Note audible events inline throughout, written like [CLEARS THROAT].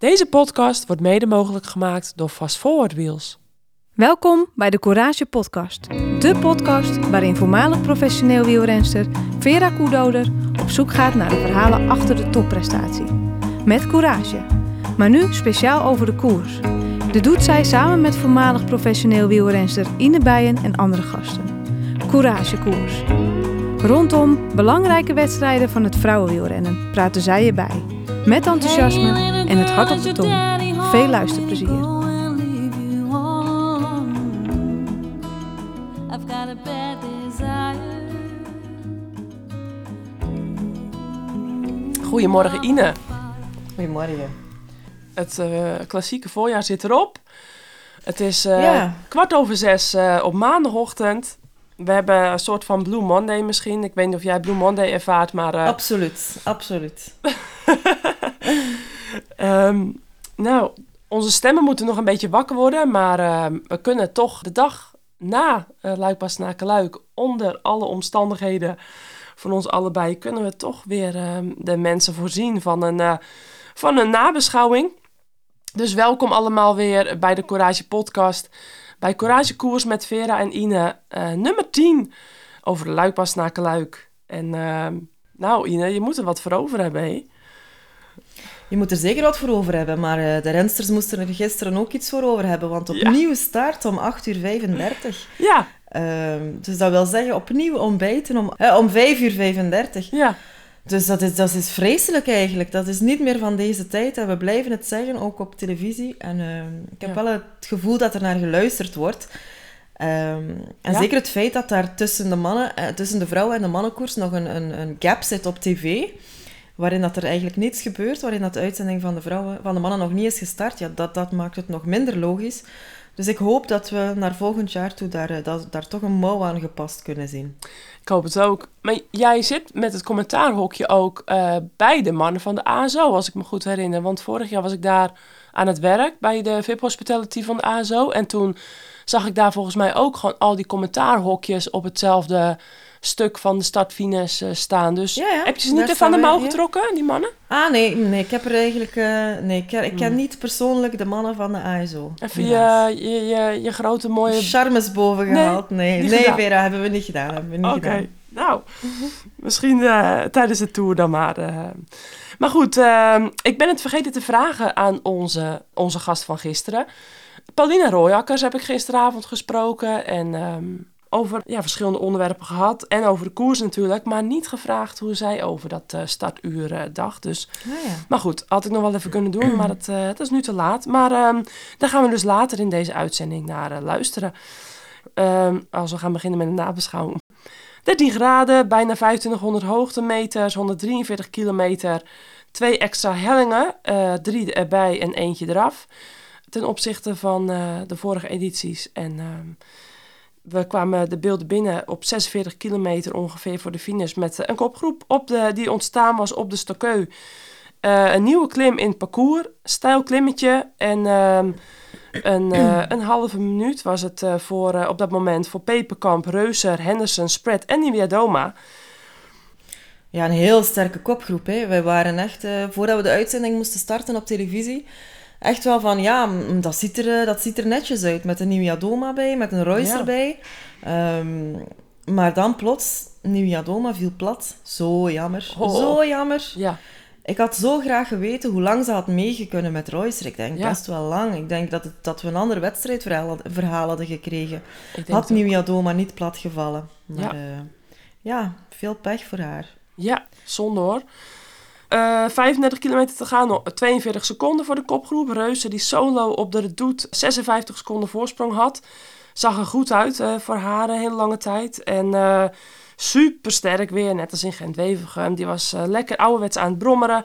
Deze podcast wordt mede mogelijk gemaakt door Fast Forward Wheels. Welkom bij de Courage Podcast. De podcast waarin voormalig professioneel wielrenster Vera Koedoder op zoek gaat naar de verhalen achter de topprestatie. Met courage. Maar nu speciaal over de koers. Dit doet zij samen met voormalig professioneel wielrenster Ine Bijen en andere gasten. Courage Koers. Rondom belangrijke wedstrijden van het vrouwenwielrennen praten zij je bij. Met enthousiasme en het hart op de tong. Veel luisterplezier. Goedemorgen Ine. Goedemorgen. Het eh, klassieke voorjaar zit erop. Het is eh, Ja. kwart over zes eh, op maandagochtend. We hebben een soort van Blue Monday misschien. Ik weet niet of jij Blue Monday ervaart, maar... eh, Absoluut, absoluut. [LAUGHS] Ehm, nou, onze stemmen moeten nog een beetje wakker worden, maar ehm, we kunnen toch de dag na uh, Luik naar Luik, onder alle omstandigheden van ons allebei, kunnen we toch weer ehm, de mensen voorzien van een, eh, van een nabeschouwing. Dus welkom allemaal weer bij de Courage Podcast, bij Courage Koers met Vera en Ine, eh, nummer 10 over de Luik naar Luik. En nou Ine, je moet er wat voor over hebben, hé? Je moet er zeker wat voor over hebben, maar eh, de rensters moesten er gisteren ook iets voor over hebben, want opnieuw start om 8 uur 35. Ja, Ehm, dus dat wil zeggen opnieuw ontbijten om, eh, om 5 uur 35. ja. Dus dat is, dat is vreselijk eigenlijk. Dat is niet meer van deze tijd en we blijven het zeggen, ook op televisie. En ehm, ik heb Ja. wel het gevoel dat er naar geluisterd wordt. Ehm, en Ja. zeker het feit dat daar tussen de, mannen, eh, tussen de vrouwen en de mannenkoers nog een, een, een gap zit op tv, waarin dat er eigenlijk niets gebeurt, waarin dat de uitzending van de, vrouwen, van de mannen nog niet is gestart, ja, dat, dat maakt het nog minder logisch. Dus ik hoop dat we naar volgend jaar toe daar, eh, daar toch een mouw aan gepast kunnen zien. Ik hoop het ook. Maar jij zit met het commentaarhokje ook eh, bij de mannen van de ASO, als ik me goed herinner. Want vorig jaar was ik daar aan het werk bij de VIP Hospitality van de ASO. En toen zag ik daar volgens mij ook gewoon al die commentaarhokjes op hetzelfde stuk van de stadfines eh, staan. Dus Ja, ja, heb je ze niet aan de mouw getrokken, die mannen? Ah, nee, nee, ik heb er eigenlijk... eh, nee, ik ken, ik ken Hmm. niet persoonlijk de mannen van de ASO. Even je, je, je, je grote mooie... Charmes boven Nee, gehaald. Nee, nee. Vera, hebben we niet gedaan. Hebben we niet gedaan. nou, [LAUGHS] misschien eh, tijdens de tour dan maar. Maar goed, eh, ik ben het vergeten te vragen aan onze, onze gast van gisteren. Paulina Rooijakkers heb ik gisteravond gesproken en ehm, over ja, verschillende onderwerpen gehad. En over de koers natuurlijk, maar niet gevraagd hoe zij over dat eh, startuur eh, dacht. Dus ja. maar goed, had ik nog wel even kunnen doen, maar het, eh, is nu te laat. Maar ehm, daar gaan we dus later in deze uitzending naar luisteren. Ehm, als we gaan beginnen met een nabeschouwing. 13 graden, bijna 2500 hoogtemeters, 143 kilometer. Twee extra hellingen, drie erbij en eentje eraf. Ten opzichte van de vorige edities. En ehm, we kwamen de beelden binnen op 46 kilometer ongeveer voor de finish. Met eh, een kopgroep op de, die ontstaan was op de Stokkeu. Eh, een nieuwe klim in het parcours, stijl klimmetje. En ehm, een, eh, [CLEARS THROAT] een halve minuut was het voor, op dat moment voor Peperkamp, Reuser, Henderson, Spread en Niviadoma. ja, een heel sterke kopgroep. Hè. Wij waren echt, voordat we de uitzending moesten starten op televisie, echt wel van, ja, dat ziet er, eh, dat ziet er netjes uit. Met een Nieuwiadoma bij, met een Royce Ja. erbij. Ehm, maar dan plots, Nieuwiadoma viel plat. Zo jammer. Oh. Zo jammer. Ja, Ik had zo graag geweten hoe lang ze had meegekunnen met Royce. Ik denk Ja. best wel lang. Ik denk dat, het, dat we een ander wedstrijdverhaal verhaal hadden gekregen. Had. Nieuwiadoma niet platgevallen. Maar Ja. ja. ja, veel pech voor haar. Ja, zonde hoor. Eh 35 kilometer te gaan, nog 42 seconden voor de kopgroep. Reuzen die solo op de redoute 56 seconden voorsprong had. Zag er goed uit eh, voor haar een hele lange tijd. En eh super sterk weer, net als in Gent-Wevergem. Die was eh, lekker ouderwets aan het brommeren.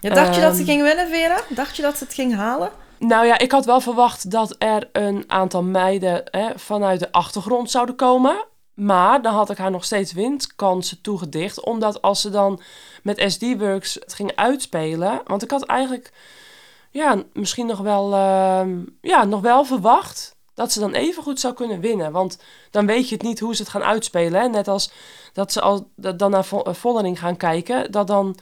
Ja, dacht je dat ze Ehm. ging winnen, Vera? Dacht je dat ze het ging halen? Nou ja, ik had wel verwacht dat er een aantal meiden hè, vanuit de achtergrond zouden komen. Maar dan had ik haar nog steeds winstkansen toegedicht. Omdat als ze dan met SD-Works het ging uitspelen. Want ik had eigenlijk ja, misschien nog wel, ehm, ja, nog wel verwacht dat ze dan even goed zou kunnen winnen. Want dan weet je het niet hoe ze het gaan uitspelen. Hè? Net als dat ze al, dat dan naar Vo- Vollering gaan kijken. Dat dan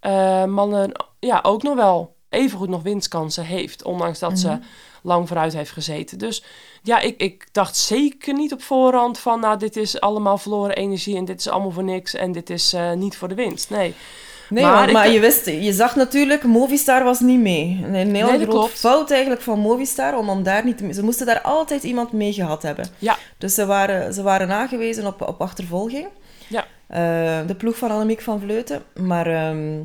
eh, mannen ja, ook nog wel evengoed nog winstkansen heeft. Ondanks dat ze Mhm. Lang vooruit heeft gezeten. Dus ja, ik, ik dacht zeker niet op voorhand van... nou, dit is allemaal verloren energie en dit is allemaal voor niks... en dit is eh, niet voor de winst. Nee. Nee, Maar maar, ik- maar je wist, je zag natuurlijk, Movistar was niet mee. Een hele Nee, klopt. fout eigenlijk van Movistar, om, om daar niet te, ze moesten daar altijd iemand mee gehad hebben. Ja. Dus ze waren, ze waren aangewezen op, op achtervolging. Ja. Eh, de ploeg van Annemiek van Vleuten. Maar ehm,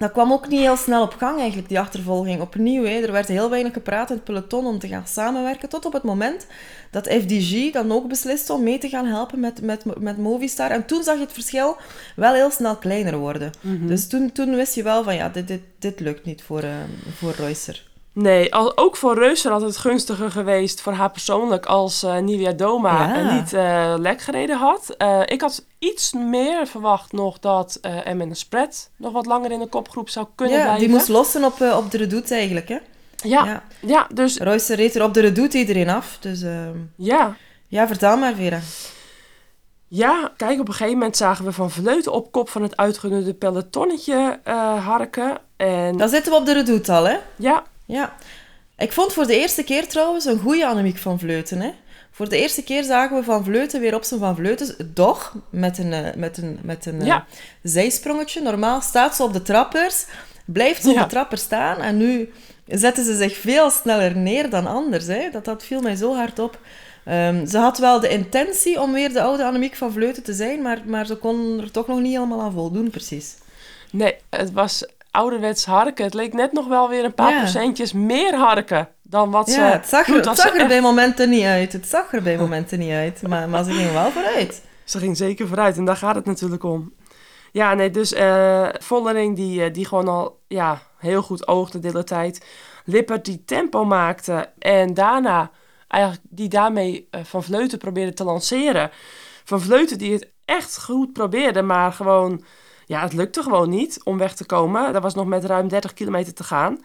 dat kwam ook niet heel snel op gang eigenlijk, die achtervolging. Opnieuw, hè. er werd heel weinig gepraat in het peloton om te gaan samenwerken. Tot op het moment dat FDG dan ook besliste om mee te gaan helpen met, met, met Movistar. En toen zag je het verschil wel heel snel kleiner worden. Mhm. Dus toen, toen wist je wel van ja, dit, dit, dit lukt niet voor, eh voor Reusser. Nee, al, ook voor Reuser had het gunstiger geweest voor haar persoonlijk als Nivea Doma Ja. niet eh, lek gereden had. Eh, ik had iets meer verwacht nog dat Emma Spread nog wat langer in de kopgroep zou kunnen Ja, blijven. die moest lossen op, op de redoute eigenlijk. Hè? ja, ja. Ja. dus Reusser reed er op de redoute iedereen af. Dus ehm, ja. ja, vertel maar Vera. Ja, kijk, op een gegeven moment zagen we Van Vleuten op kop van het uitgenudde pelotonnetje harken. En Dan zitten we op de redoute al, hè? ja, Ja. Ik vond voor de eerste keer trouwens een goede Annemiek van Vleuten. Hè? Voor de eerste keer zagen we Van Vleuten weer op zijn Van Vleuten. Doch, met een, eh, met een, met een eh, Ja. zijsprongetje. Normaal staat ze op de trappers, blijft ze op de trapper staan. En nu zetten ze zich veel sneller neer dan anders. Hè? Dat, dat viel mij zo hard op. Ehm, ze had wel de intentie om weer de oude Annemiek van Vleuten te zijn, maar, maar ze kon er toch nog niet helemaal aan voldoen, precies. nee, het was ouderwets harken. Het leek net nog wel weer een paar Ja. procentjes meer harken dan wat ze Ja, het zag er, doet het zag ze er echt- bij momenten niet uit. Het zag er bij momenten niet uit. Maar, maar ze ging wel vooruit. Ze ging zeker vooruit en daar gaat het natuurlijk om. Ja, nee, dus eh Vollering die, eh, die gewoon al ja, heel goed oogde de hele tijd. Lippert die tempo maakte en daarna eigenlijk die daarmee eh, Van Vleuten probeerde te lanceren. Van Vleuten die het echt goed probeerde, maar gewoon... Ja, het lukte gewoon niet om weg te komen. Er was nog met ruim 30 kilometer te gaan.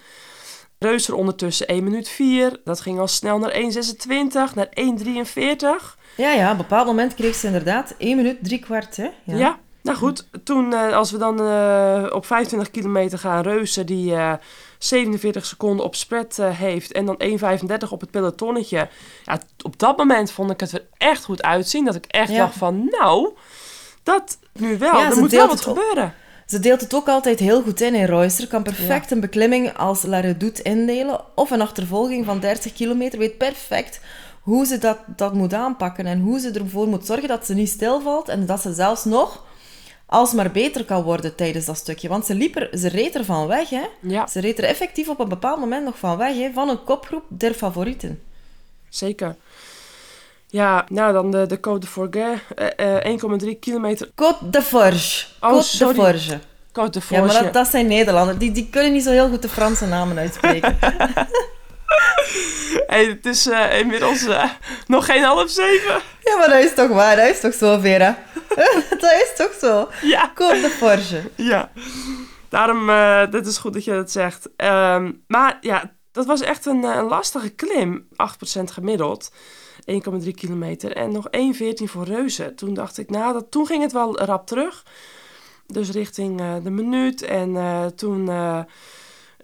Reuser ondertussen 1 minuut 4. Dat ging al snel naar 1,26, naar 1,43. Ja, ja, op een bepaald moment kreeg ze inderdaad 1 minuut, drie kwart. Hè? Ja. nou goed. Toen, eh, als we dan eh, op 25 kilometer gaan, Reuzen die eh, 47 seconden op spread eh, heeft en dan 1,35 op het pelotonnetje. Ja, op dat moment vond ik het er echt goed uitzien. Dat ik echt Ja. dacht van, nou, dat nu wel. Ja, er moet wel wat gebeuren. Ze deelt het ook altijd heel goed in in Royster. Kan perfect een beklimming als La Redoute indelen. Of een achtervolging van 30 kilometer. Weet perfect hoe ze dat, dat moet aanpakken. En hoe ze ervoor moet zorgen dat ze niet stilvalt. En dat ze zelfs nog alsmaar beter kan worden tijdens dat stukje. Want ze, liep er, ze reed er van weg. Hè? Ja, Ze reed er effectief op een bepaald moment nog van weg. Hè? Van een kopgroep der favorieten. zeker. Ja, nou dan de, de Côte de Forget. eh, eh, 1,3 kilometer. Côte de Forge. Oh, Côte de. Forge. Côte de Ja, maar Forge. dat, dat zijn Nederlanders. Die, die kunnen niet zo heel goed de Franse namen uitspreken. [LAUGHS] [LAUGHS] Hey, het is eh, inmiddels eh, nog geen half zeven. Ja, maar dat is toch waar? Dat is toch zo, Vera? [LAUGHS] dat is toch zo? Ja. Côte de Forge. Ja, daarom, eh dit is goed dat je dat zegt. Ehm, maar ja, dat was echt een, eh, een lastige klim. 8% gemiddeld, 1,3 kilometer. En nog 1,14 voor Reuzen. Toen dacht ik, nou, dat, toen ging het wel rap terug. Dus richting eh, de minuut. En eh, toen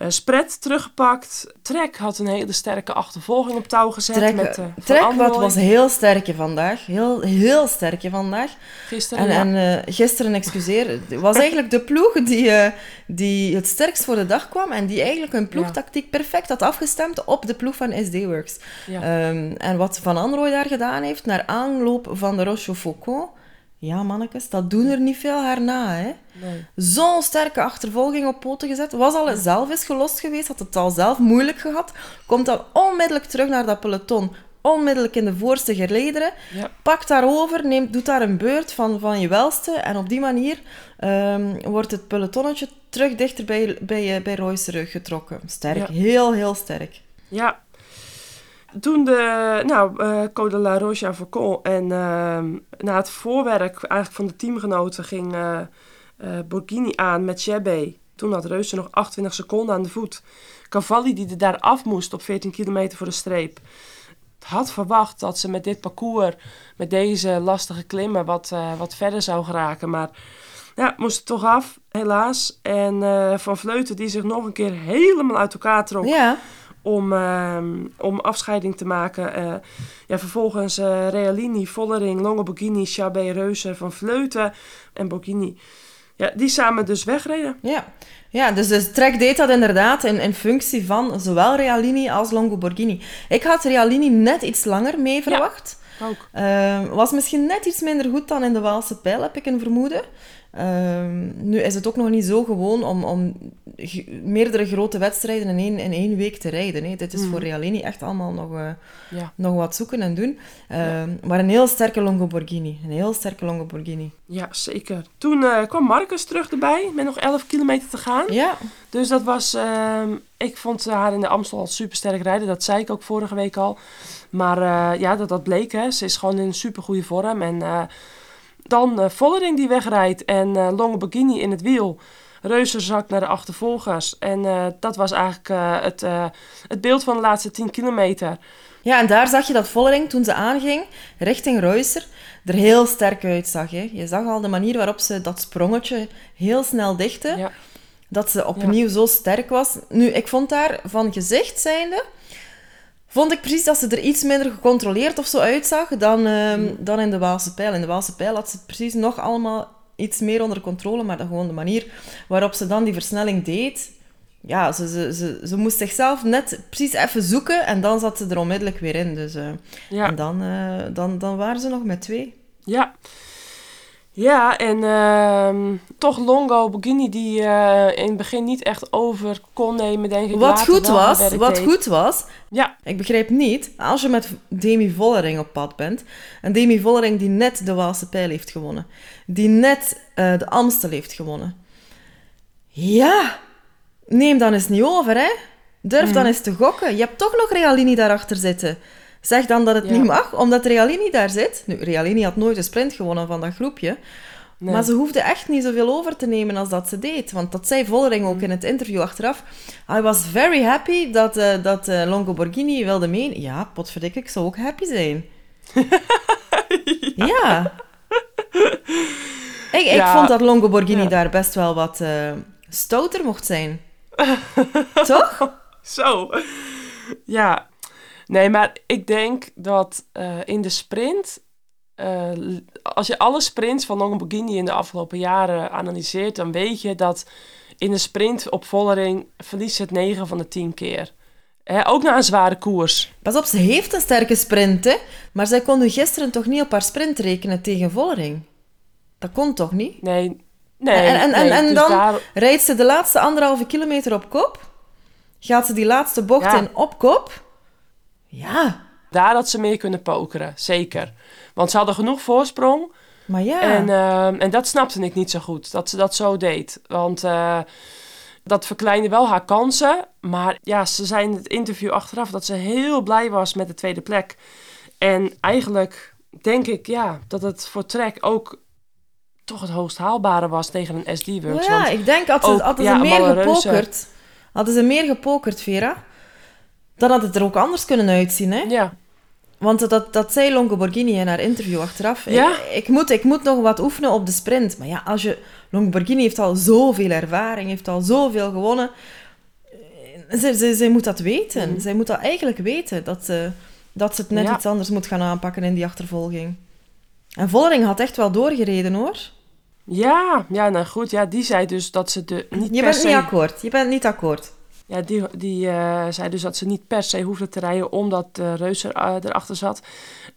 eh spread teruggepakt. Trek had een hele sterke achtervolging op touw gezet. Trek, met, eh, Trek wat was heel sterkje vandaag. Heel, heel sterkje vandaag. gisteren. En, ja. en eh, gisteren, excuseer, was eigenlijk de ploeg die, die het sterkst voor de dag kwam en die eigenlijk hun ploegtactiek perfect had afgestemd op de ploeg van SD Works. Ja. Ehm, en wat Van Androoy daar gedaan heeft, naar aanloop van de Rochefoucauld, ja mannetjes, dat doen er niet veel haar na, hè. nee. Zo'n sterke achtervolging op poten gezet. Was al zelf eens gelost geweest, had het al zelf moeilijk gehad. Komt dan onmiddellijk terug naar dat peloton. Onmiddellijk in de voorste gelederen. Ja. Pakt daarover, neemt, doet daar een beurt van, van je welste. En op die manier ehm, wordt het pelotonnetje terug dichter bij, bij, eh, bij Royce getrokken. Sterk, Ja. heel, heel sterk. Ja. Toen de, nou, eh Code de la Roche Faucon en ehm, na het voorwerk eigenlijk van de teamgenoten ging eh eh, Borghini aan met Chebe. Toen had Reuzen nog 28 seconden aan de voet. Cavalli die er daar af moest op 14 kilometer voor de streep. Had verwacht dat ze met dit parcours, met deze lastige klimmen, wat, wat verder zou geraken. Maar Ja, moest er toch af, helaas. En Van Vleuten die zich nog een keer helemaal uit elkaar trok Ja, om, ehm, om afscheiding te maken. Eh, ja, vervolgens eh Realini, Vollering, Longoborghini, Chabé, Reuser, Van Vleuten en Borghini. Ja, die samen dus wegreden. ja. ja dus de trek deed dat inderdaad in, in functie van zowel Realini als Longoborghini. Ik had Realini net iets langer mee verwacht. Ook. Ehm, was misschien net iets minder goed dan in de Waalse pijl, heb ik een vermoeden. Ehm, nu is het ook nog niet zo gewoon om, om meerdere grote wedstrijden in één, in één week te rijden. Hè. Dit is voor Realini echt allemaal nog, eh, Ja. nog wat zoeken en doen. Ehm, Maar een heel sterke Longoborghini. Een heel sterke Longoborghini. ja, zeker. Toen eh, kwam Marcus terug erbij met nog 11 kilometer te gaan. Ja, Dus dat was... ehm, ik vond haar in de Amstel al super sterk rijden. Dat zei ik ook vorige week al. Maar eh, ja, dat, dat bleek. Hè. Ze is gewoon in een super goede vorm. En eh, dan eh, Vollering die wegrijdt. En eh Longoborghini in het wiel. Reuzer zakt naar de achtervolgers. En eh, dat was eigenlijk het, het beeld van de laatste 10 kilometer. Ja, en daar zag je dat Vollering, toen ze aanging, richting Reusser, er heel sterk uitzag. Hè. Je zag al de manier waarop ze dat sprongetje heel snel dichtte. Ja. Dat ze opnieuw zo sterk was. Nu, ik vond daar van gezicht zijnde... Vond ik precies dat ze er iets minder gecontroleerd of zo uitzag dan, ehm, dan in de Waalse Pijl. In de Waalse Pijl had ze het precies nog allemaal iets meer onder controle, maar dan gewoon de manier waarop ze dan die versnelling deed... Ja, ze, ze, ze, ze moest zichzelf net precies even zoeken en dan zat ze er onmiddellijk weer in. Dus, eh, Ja. En dan, eh, dan, dan waren ze nog met twee. Ja. Ja, en ehm, toch Longo Borghini die eh, in het begin niet echt over kon nemen, denk ik. Wat goed was, wat deed. goed was, Ja, ik begrijp niet, als je met Demi Vollering op pad bent, en Demi Vollering die net de Waalse Pijl heeft gewonnen, die net eh, de Amstel heeft gewonnen. Ja, neem dan eens niet over, hè. Durf Mhm. dan eens te gokken. Je hebt toch nog Realini daarachter zitten. Zeg dan dat het Ja. niet mag, omdat Realini daar zit. Nu, Realini had nooit een sprint gewonnen van dat groepje. nee. Maar ze hoefde echt niet zoveel over te nemen als dat ze deed. Want dat zei Vollering ook in het interview achteraf. I was very happy dat, eh dat eh, Longo Borghini wilde mee. Ja, potverdikke, ik zou ook happy zijn. [LAUGHS] ja. Ik, ik Ja. vond dat Longo Borghini Ja. daar best wel wat eh, stouter mocht zijn. Toch? [LAUGHS] Zo. Ja. Nee, maar ik denk dat eh, in de sprint... eh, als je alle sprints van Longoborghini in de afgelopen jaren analyseert... dan weet je dat in de sprint op Vollering verliest ze het 9 van de 10 keer. Hè, ook na een zware koers. Pas op, ze heeft een sterke sprint, hè. Maar zij kon nu gisteren toch niet op haar sprint rekenen tegen Vollering? Dat kon toch niet? Nee, nee. En- en- en- nee, en dus dan- daar- Rijdt ze de laatste anderhalve kilometer op kop? Gaat ze die laatste bocht Ja. in op kop? Ja, Daar had ze mee kunnen pokeren, zeker. Want ze hadden genoeg voorsprong. maar ja. En, ehm, en dat snapte ik niet zo goed, dat ze dat zo deed. Want eh, dat verkleinde wel haar kansen. Maar ja, ze zei in het interview achteraf dat ze heel blij was met de tweede plek. En eigenlijk denk ik ja, dat het voor Trek ook toch het hoogst haalbare was tegen een SD-Works. ja, ik denk, had ze, ja, ze meer gepokerd, hadden ze meer gepokerd, Vera, dan had het er ook anders kunnen uitzien, hè? ja, Want dat, dat zei Longo Borghini in haar interview achteraf. Ja? Ik, ik, moet, ik moet nog wat oefenen op de sprint. Maar ja, als je... Longo Borghini heeft al zoveel ervaring, heeft al zoveel gewonnen. Zij, zij, zij moet dat weten. Mhm. Zij moet dat eigenlijk weten, dat ze, dat ze het net Ja. iets anders moet gaan aanpakken in die achtervolging. En Vollering had echt wel doorgereden, hoor. ja, ja, nou goed. Ja, die zei dus dat ze de niet Je bent se... niet akkoord. Je bent niet akkoord. Ja, die, die eh, zei dus dat ze niet per se hoefde te rijden omdat uh, Reuser uh, erachter zat.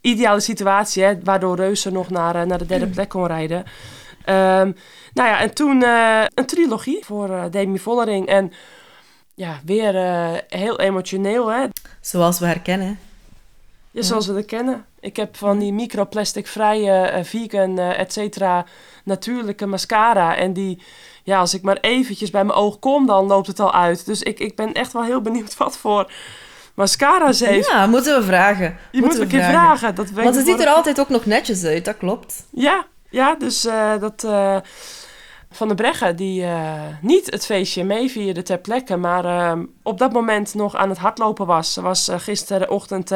Ideale situatie, hè, waardoor Reuser nog naar, uh, naar de derde plek kon rijden. Um, nou ja, en toen een trilogie voor Demi Vollering. En ja, weer heel emotioneel, hè. Zoals we herkennen. Ja, zoals we dat kennen. Ik heb van die microplasticvrije, vegan, et cetera, natuurlijke mascara. En die, ja, als ik maar eventjes bij mijn oog kom, dan loopt het al uit. Dus ik, ik ben echt wel heel benieuwd [LAUGHS] wat voor mascara ze heeft. Ja, moeten we vragen. Je moet een keer vragen. vragen. Dat Want ze ziet er altijd ook nog netjes uit, dat klopt. Ja, ja dus uh, dat... Uh, van der Breggen, die eh, niet het feestje meevierde ter plekke, maar eh, op dat moment nog aan het hardlopen was. Ze was uh, gisterenochtend,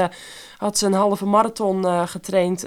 had ze een halve marathon getraind.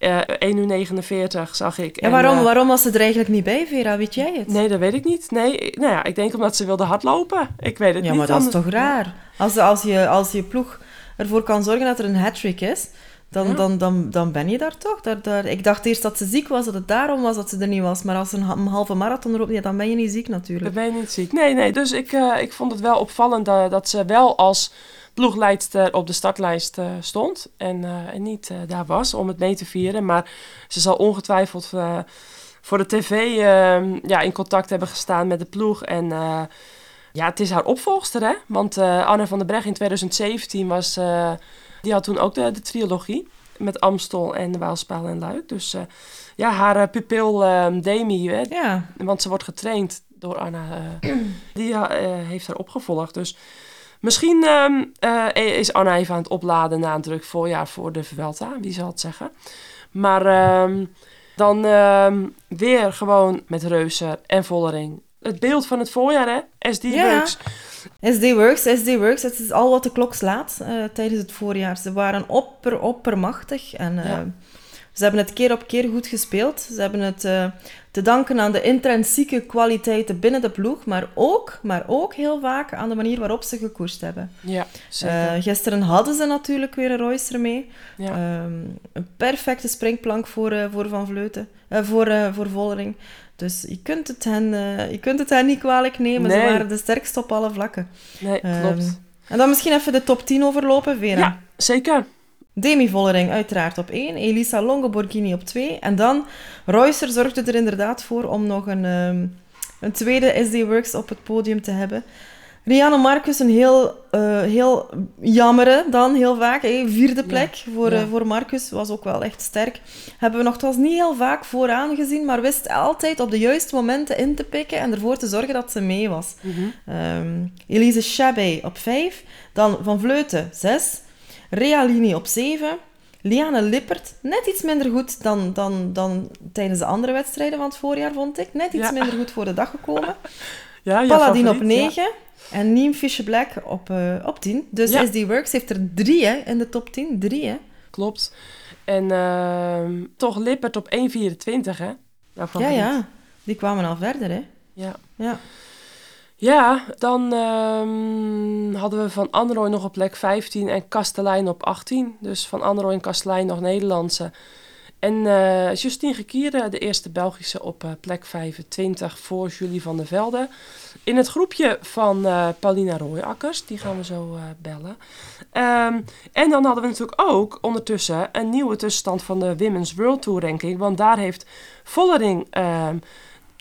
1 uur 49 zag ik. En, waarom, waarom was ze er eigenlijk niet bij, Vera? Weet jij het? Nee, dat weet ik niet. Nee, nou ja, ik denk omdat ze wilde hardlopen. Ik weet het ja, niet. Ja, maar dat is toch raar? Als, als, je, als je ploeg ervoor kan zorgen dat er een hat-trick is dan, dan, dan, dan ben je daar toch. Daar, daar, ik dacht eerst dat ze ziek was, dat het daarom was dat ze er niet was. Maar als ze een, halve marathon erop ja, dan ben je niet ziek natuurlijk. Dan ben je niet ziek. Nee, nee. Dus ik, uh, ik vond het wel opvallend dat, dat ze wel als ploegleidster op de startlijst uh, stond. En, uh, en niet daar was om het mee te vieren. Maar ze zal ongetwijfeld voor de tv ehm, ja, in contact hebben gestaan met de ploeg. En ja, het is haar opvolgster, hè. Want Anne van der Breg in 2017 was die had toen ook de, de trilogie met Amstel en de Waalspaal en Luik. Dus ja, haar pupil um, Demi, hè, ja. want ze wordt getraind door Anna, die heeft haar opgevolgd. Dus misschien um, is Anna even aan het opladen na een druk voorjaar voor de Vuelta, wie zal het zeggen. Maar um, dan weer gewoon met Reuser en Vollering. Het beeld van het voorjaar, hè? SD ja. Works. SD Works, SD Works, het is al wat de klok slaat uh, tijdens het voorjaar. Ze waren opper, oppermachtig en uh, ze hebben het keer op keer goed gespeeld. Ze hebben het uh, te danken aan de intrinsieke kwaliteiten binnen de ploeg, maar ook, maar ook heel vaak aan de manier waarop ze gekoerst hebben. Ja, zeker. gisteren hadden ze natuurlijk weer een Royster mee. Ja. Um, een perfecte springplank voor, voor Van Vleuten, voor, voor Vollering. Dus je kunt het hen, je kunt het hen niet kwalijk nemen. Ze waren de sterkste op alle vlakken. Nee, um, klopt. En dan misschien even de top 10 overlopen, Vera. Ja, zeker. Demi Vollering uiteraard op 1. Elisa Longo Borghini op 2. En dan, Reusser zorgde er inderdaad voor om nog een, um, een tweede SD Works op het podium te hebben. Rianne Marcus, een heel, uh, heel jammere dan, heel vaak. Hey, vierde plek voor, ja. uh, voor Marcus, was ook wel echt sterk. Hebben we nogthans niet heel vaak vooraan gezien, maar wist altijd op de juiste momenten in te pikken en ervoor te zorgen dat ze mee was. Mm -hmm. um, Elise Chabet op 5, dan Van Vleuten 6, Realini op 7, Liane Lippert, net iets minder goed dan, dan, dan tijdens de andere wedstrijden van het voorjaar, vond ik. Net iets ja. minder goed voor de dag gekomen. [LAUGHS] Ja, Paladin op 9. Ja. En Neem Fisher Black op, uh, op 10. Dus ja. SD Works heeft er drie hè, in de top 10. Drie, hè? Klopt. En uh, toch Lippert op 1,24, hè? Daarvan ja, ja. Die kwamen al verder, hè? Ja. Ja. Ja, dan um, hadden we Van Anrooy nog op plek 15 en Kastelein op 18. Dus Van Anrooy en Kastelein nog Nederlandse. En uh, Justine Gekierde, de eerste Belgische op uh, plek 25 voor Julie van der Velde. In het groepje van uh, Paulina Rooijakkers, die gaan we zo bellen. Um, en dan hadden we natuurlijk ook ondertussen een nieuwe tussenstand van de Women's World Tour ranking. Want daar heeft Vollering ehm,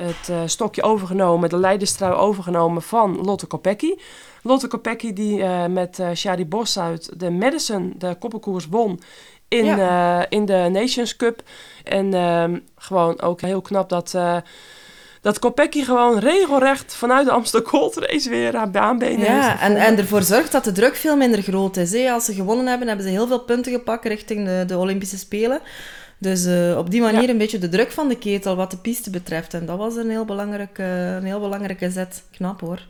het stokje overgenomen, de leiderstrui overgenomen van Lotte Kopecky. Lotte Kopecky die met Shari uit de Madison de koppelkoers won in, ja. uh, in de Nations Cup. En uh, gewoon ook heel knap dat, uh, dat Kopecky gewoon regelrecht vanuit de Amsterdam Gold Race weer haar baanbenen ja, heeft. En, en ervoor zorgt dat de druk veel minder groot is. Hè? Als ze gewonnen hebben, hebben ze heel veel punten gepakt richting de, de Olympische Spelen. Dus uh, op die manier ja. een beetje de druk van de ketel wat de piste betreft. En dat was een heel belangrijke, een heel belangrijke zet. Knap hoor.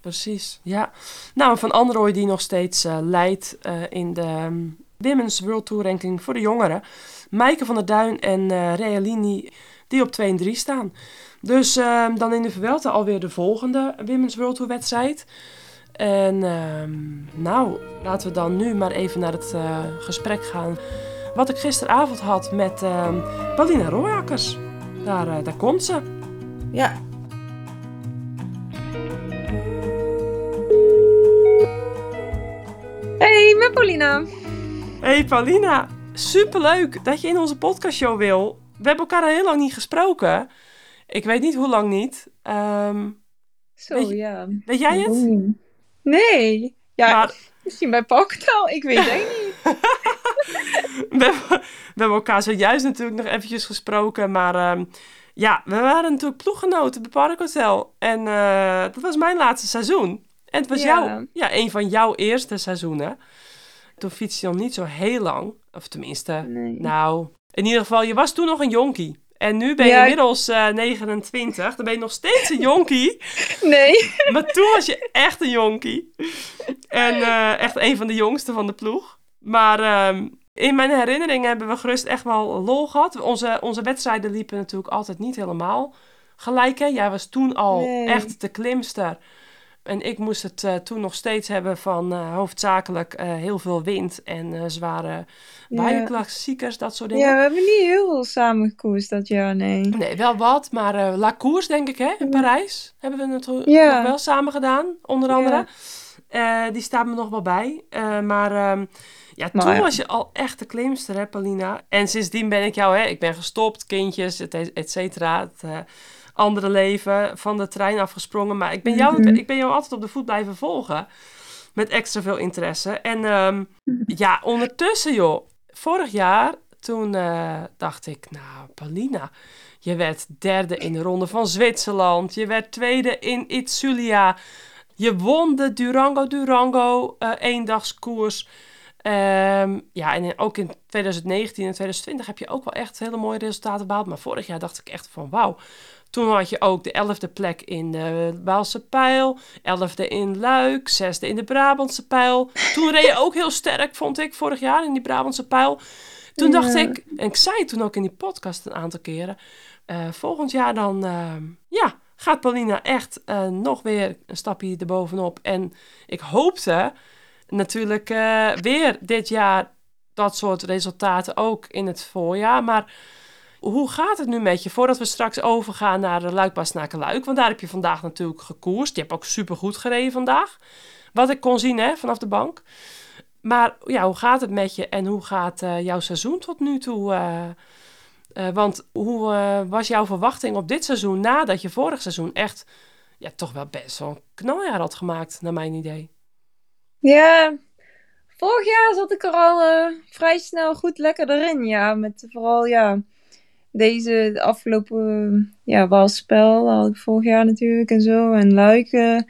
Precies, ja. Nou, Van Androoy die nog steeds uh, leidt uh, in de... Um, Women's World Tour Ranking voor de jongeren. Maaike van der Duin en Realini die op 2 en 3 staan. Dus uh, dan in de Vuelta alweer de volgende Women's World Tour wedstrijd. En uh, nou, laten we dan nu maar even naar het gesprek gaan. Wat ik gisteravond had met ehm, Paulina Rooijakkers. Daar, eh, daar komt ze. Ja. Hey, met Paulina. Hey Paulina, superleuk dat je in onze podcastshow wil. We hebben elkaar al heel lang niet gesproken. Ik weet niet hoe lang niet. Um, Zo, weet, ja. Weet jij het? Nee. Ja, maar... misschien bij Paktel. Ik weet het niet. [LAUGHS] [LAUGHS] we, hebben, elkaar zojuist natuurlijk nog eventjes gesproken. Maar um, ja, we waren natuurlijk ploeggenoten bij Park Hotel. En uh, dat was mijn laatste seizoen. En het was ja. Jou, ja, een van jouw eerste seizoenen. Toen fietste je nog niet zo heel lang. Of tenminste, nee. nou... In ieder geval, je was toen nog een jonkie. En nu ben je Ja. inmiddels eh, 29. Dan ben je nog steeds een jonkie. Nee. Maar toen was je echt een jonkie. En eh, echt een van de jongsten van de ploeg. Maar ehm, in mijn herinneringen hebben we gerust echt wel lol gehad. Onze, onze wedstrijden liepen natuurlijk altijd niet helemaal gelijk. Hè? Jij was toen al Nee. echt de klimster. En ik moest het eh, toen nog steeds hebben van eh, hoofdzakelijk eh, heel veel wind en zware waaierklassiekers, dat soort dingen. Ja, we hebben niet heel veel samen gekoerst dat jaar, nee. Nee, wel wat, maar La Course, denk ik, hè, in Parijs hebben we Ja. nog wel samen gedaan, onder andere. Ja. Die staat me nog wel bij. Maar ehm, ja, toen ja. was je al echt de klimster, hè, Paulina. En sindsdien ben ik jou, hè, ik ben gestopt, kindjes, et, et cetera. Het eh, andere leven, van de trein afgesprongen. Maar ik ben, jou, Mhm. ik ben jou altijd op de voet blijven volgen. Met extra veel interesse. En ehm, ja, ondertussen, joh. Vorig jaar, toen eh, dacht ik, nou, Paulina, je werd derde in de ronde van Zwitserland. Je werd tweede in Itzulia. Je won de Durango Durango eh eendagskoers. Ehm, ja, en ook in 2019 en 2020 heb je ook wel echt hele mooie resultaten behaald. Maar vorig jaar dacht ik echt van wauw. Toen had je ook de elfde plek in de Waalse Pijl, elfde in Luik, zesde in de Brabantse Pijl. Toen reed je ook heel sterk, vond ik, vorig jaar in die Brabantse Pijl. Toen dacht Ja. ik, en ik zei het toen ook in die podcast een aantal keren, eh, volgend jaar dan, ehm, ja, gaat Paulina echt eh, nog weer een stapje erbovenop. En ik hoopte natuurlijk eh, weer dit jaar dat soort resultaten ook in het voorjaar. Maar hoe gaat het nu met je? Voordat we straks overgaan naar de Luik Luik, want daar heb je vandaag natuurlijk gekoerst. Je hebt ook supergoed gereden vandaag. Wat ik kon zien hè, vanaf de bank. Maar ja, hoe gaat het met je en hoe gaat eh, jouw seizoen tot nu toe? eh? Want hoe was jouw verwachting op dit seizoen nadat je vorig seizoen echt ja, toch wel best wel een knaljaar had gemaakt, naar mijn idee? Ja, vorig jaar zat ik er al eh, vrij snel goed lekker erin. Ja, met vooral ja, deze de afgelopen ja, Waalspel had ik vorig jaar natuurlijk en zo. En Luik, eh,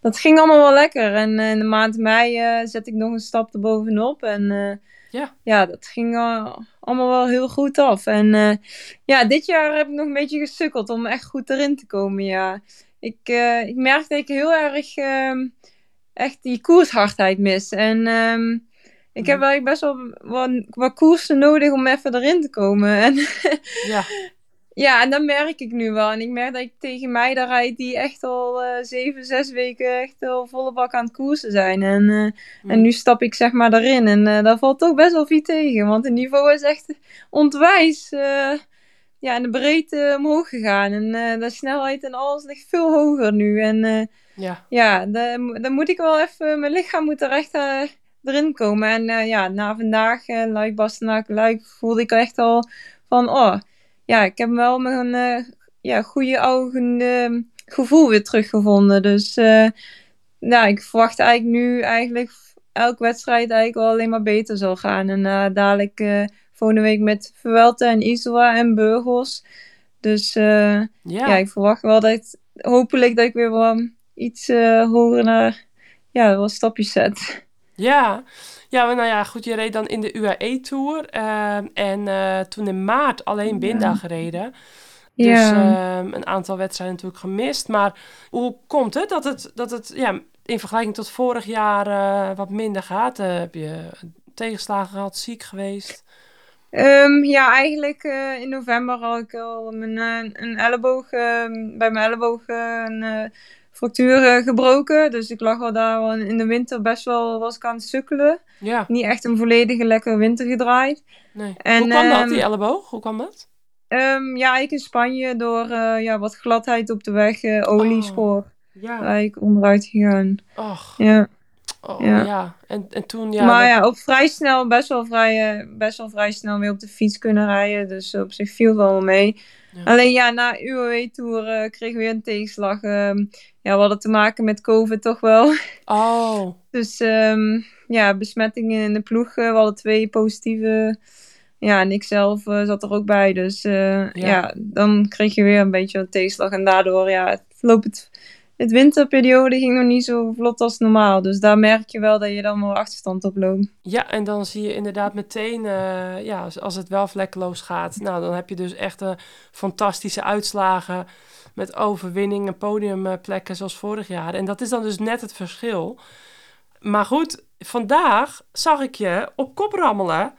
dat ging allemaal wel lekker. En eh, in de maand mei eh, zet ik nog een stap erbovenop. En Ja. ja, dat ging allemaal wel heel goed af. En ja, dit jaar heb ik nog een beetje gesukkeld om echt goed erin te komen, ja. Ik, ik merk dat ik heel erg ehm, echt die koershardheid mis. En ehm, ik heb wel best wel wat, wat koersen nodig om even erin te komen. En [LAUGHS] Ja, ja, en dat merk ik nu wel. En ik merk dat ik tegen mij daar rijd die echt al eh, zeven, zes weken echt al volle bak aan het koersen zijn. En, eh, en nu stap ik zeg maar daarin. En eh daar valt toch best wel veel tegen. Want het niveau is echt ontwijs ja, in de breedte omhoog gegaan. En de snelheid en alles ligt veel hoger nu. En ja, ja, dan, dan moet ik wel even... Mijn lichaam moet er echt eh, erin komen. En eh, ja, na vandaag, eh Luik, Bastenaak, Luik, voelde ik echt al van... Oh, ja, ik heb wel mijn ja, goede oude eh, gevoel weer teruggevonden. Dus eh, nou, ik verwacht eigenlijk nu eigenlijk elke wedstrijd eigenlijk wel alleen maar beter zal gaan. En dadelijk volgende week met Vuelta en Isola en Burgos. Dus eh, ja. ja. ik verwacht wel dat ik, hopelijk dat ik weer wel iets eh, hoger naar, ja, wel stapjes zet. Ja, ja, maar nou ja, goed, je reed dan in de UAE-tour en eh, toen in maart alleen Binda gereden. Dus Ja. ehm, een aantal wedstrijden natuurlijk gemist. Maar hoe komt het dat het, dat het ja, in vergelijking tot vorig jaar eh, wat minder gaat? Eh, heb je tegenslagen gehad, ziek geweest? Ehm, ja, eigenlijk eh, in november had ik al mijn, eh, een elleboog, eh, bij mijn elleboog eh, een eh, fractuur eh, gebroken. Dus ik lag al daar in de winter best wel, was ik aan het sukkelen. Ja, Niet echt een volledige lekker winter gedraaid. nee. En, Hoe kwam dat, ehm, die elleboog? Hoe kwam dat? Ehm, ja, ik in Spanje door eh, ja, wat gladheid op de weg, eh oliespoor, Ja, eigenlijk onderuit gegaan. och, Ja. oh, ja. Ja. En, en toen, ja... maar dat- ja, ook vrij snel, best wel vrij, best wel vrij snel weer op de fiets kunnen rijden. Dus op zich viel wel mee. Ja. Alleen ja, na UAE-tour eh kregen we weer een tegenslag. Ehm, ja, we hadden te maken met COVID toch wel. Oh, [LAUGHS] Dus ehm, ja, besmettingen in de ploeg. eh, we hadden twee positieve. Ja, en ik zelf eh, zat er ook bij. Dus Ja. ja. dan kreeg je weer een beetje een tegenslag. En daardoor ja, het loopt het het winterperiode ging nog niet zo vlot als normaal. Dus daar merk je wel dat je dan wel achterstand op loopt. Ja, en dan zie je inderdaad meteen, uh, ja, als het wel vlekkeloos gaat, nou, dan heb je dus echt een fantastische uitslagen met overwinningen, podiumplekken zoals vorig jaar. En dat is dan dus net het verschil. Maar goed, vandaag zag ik je op kop rammelen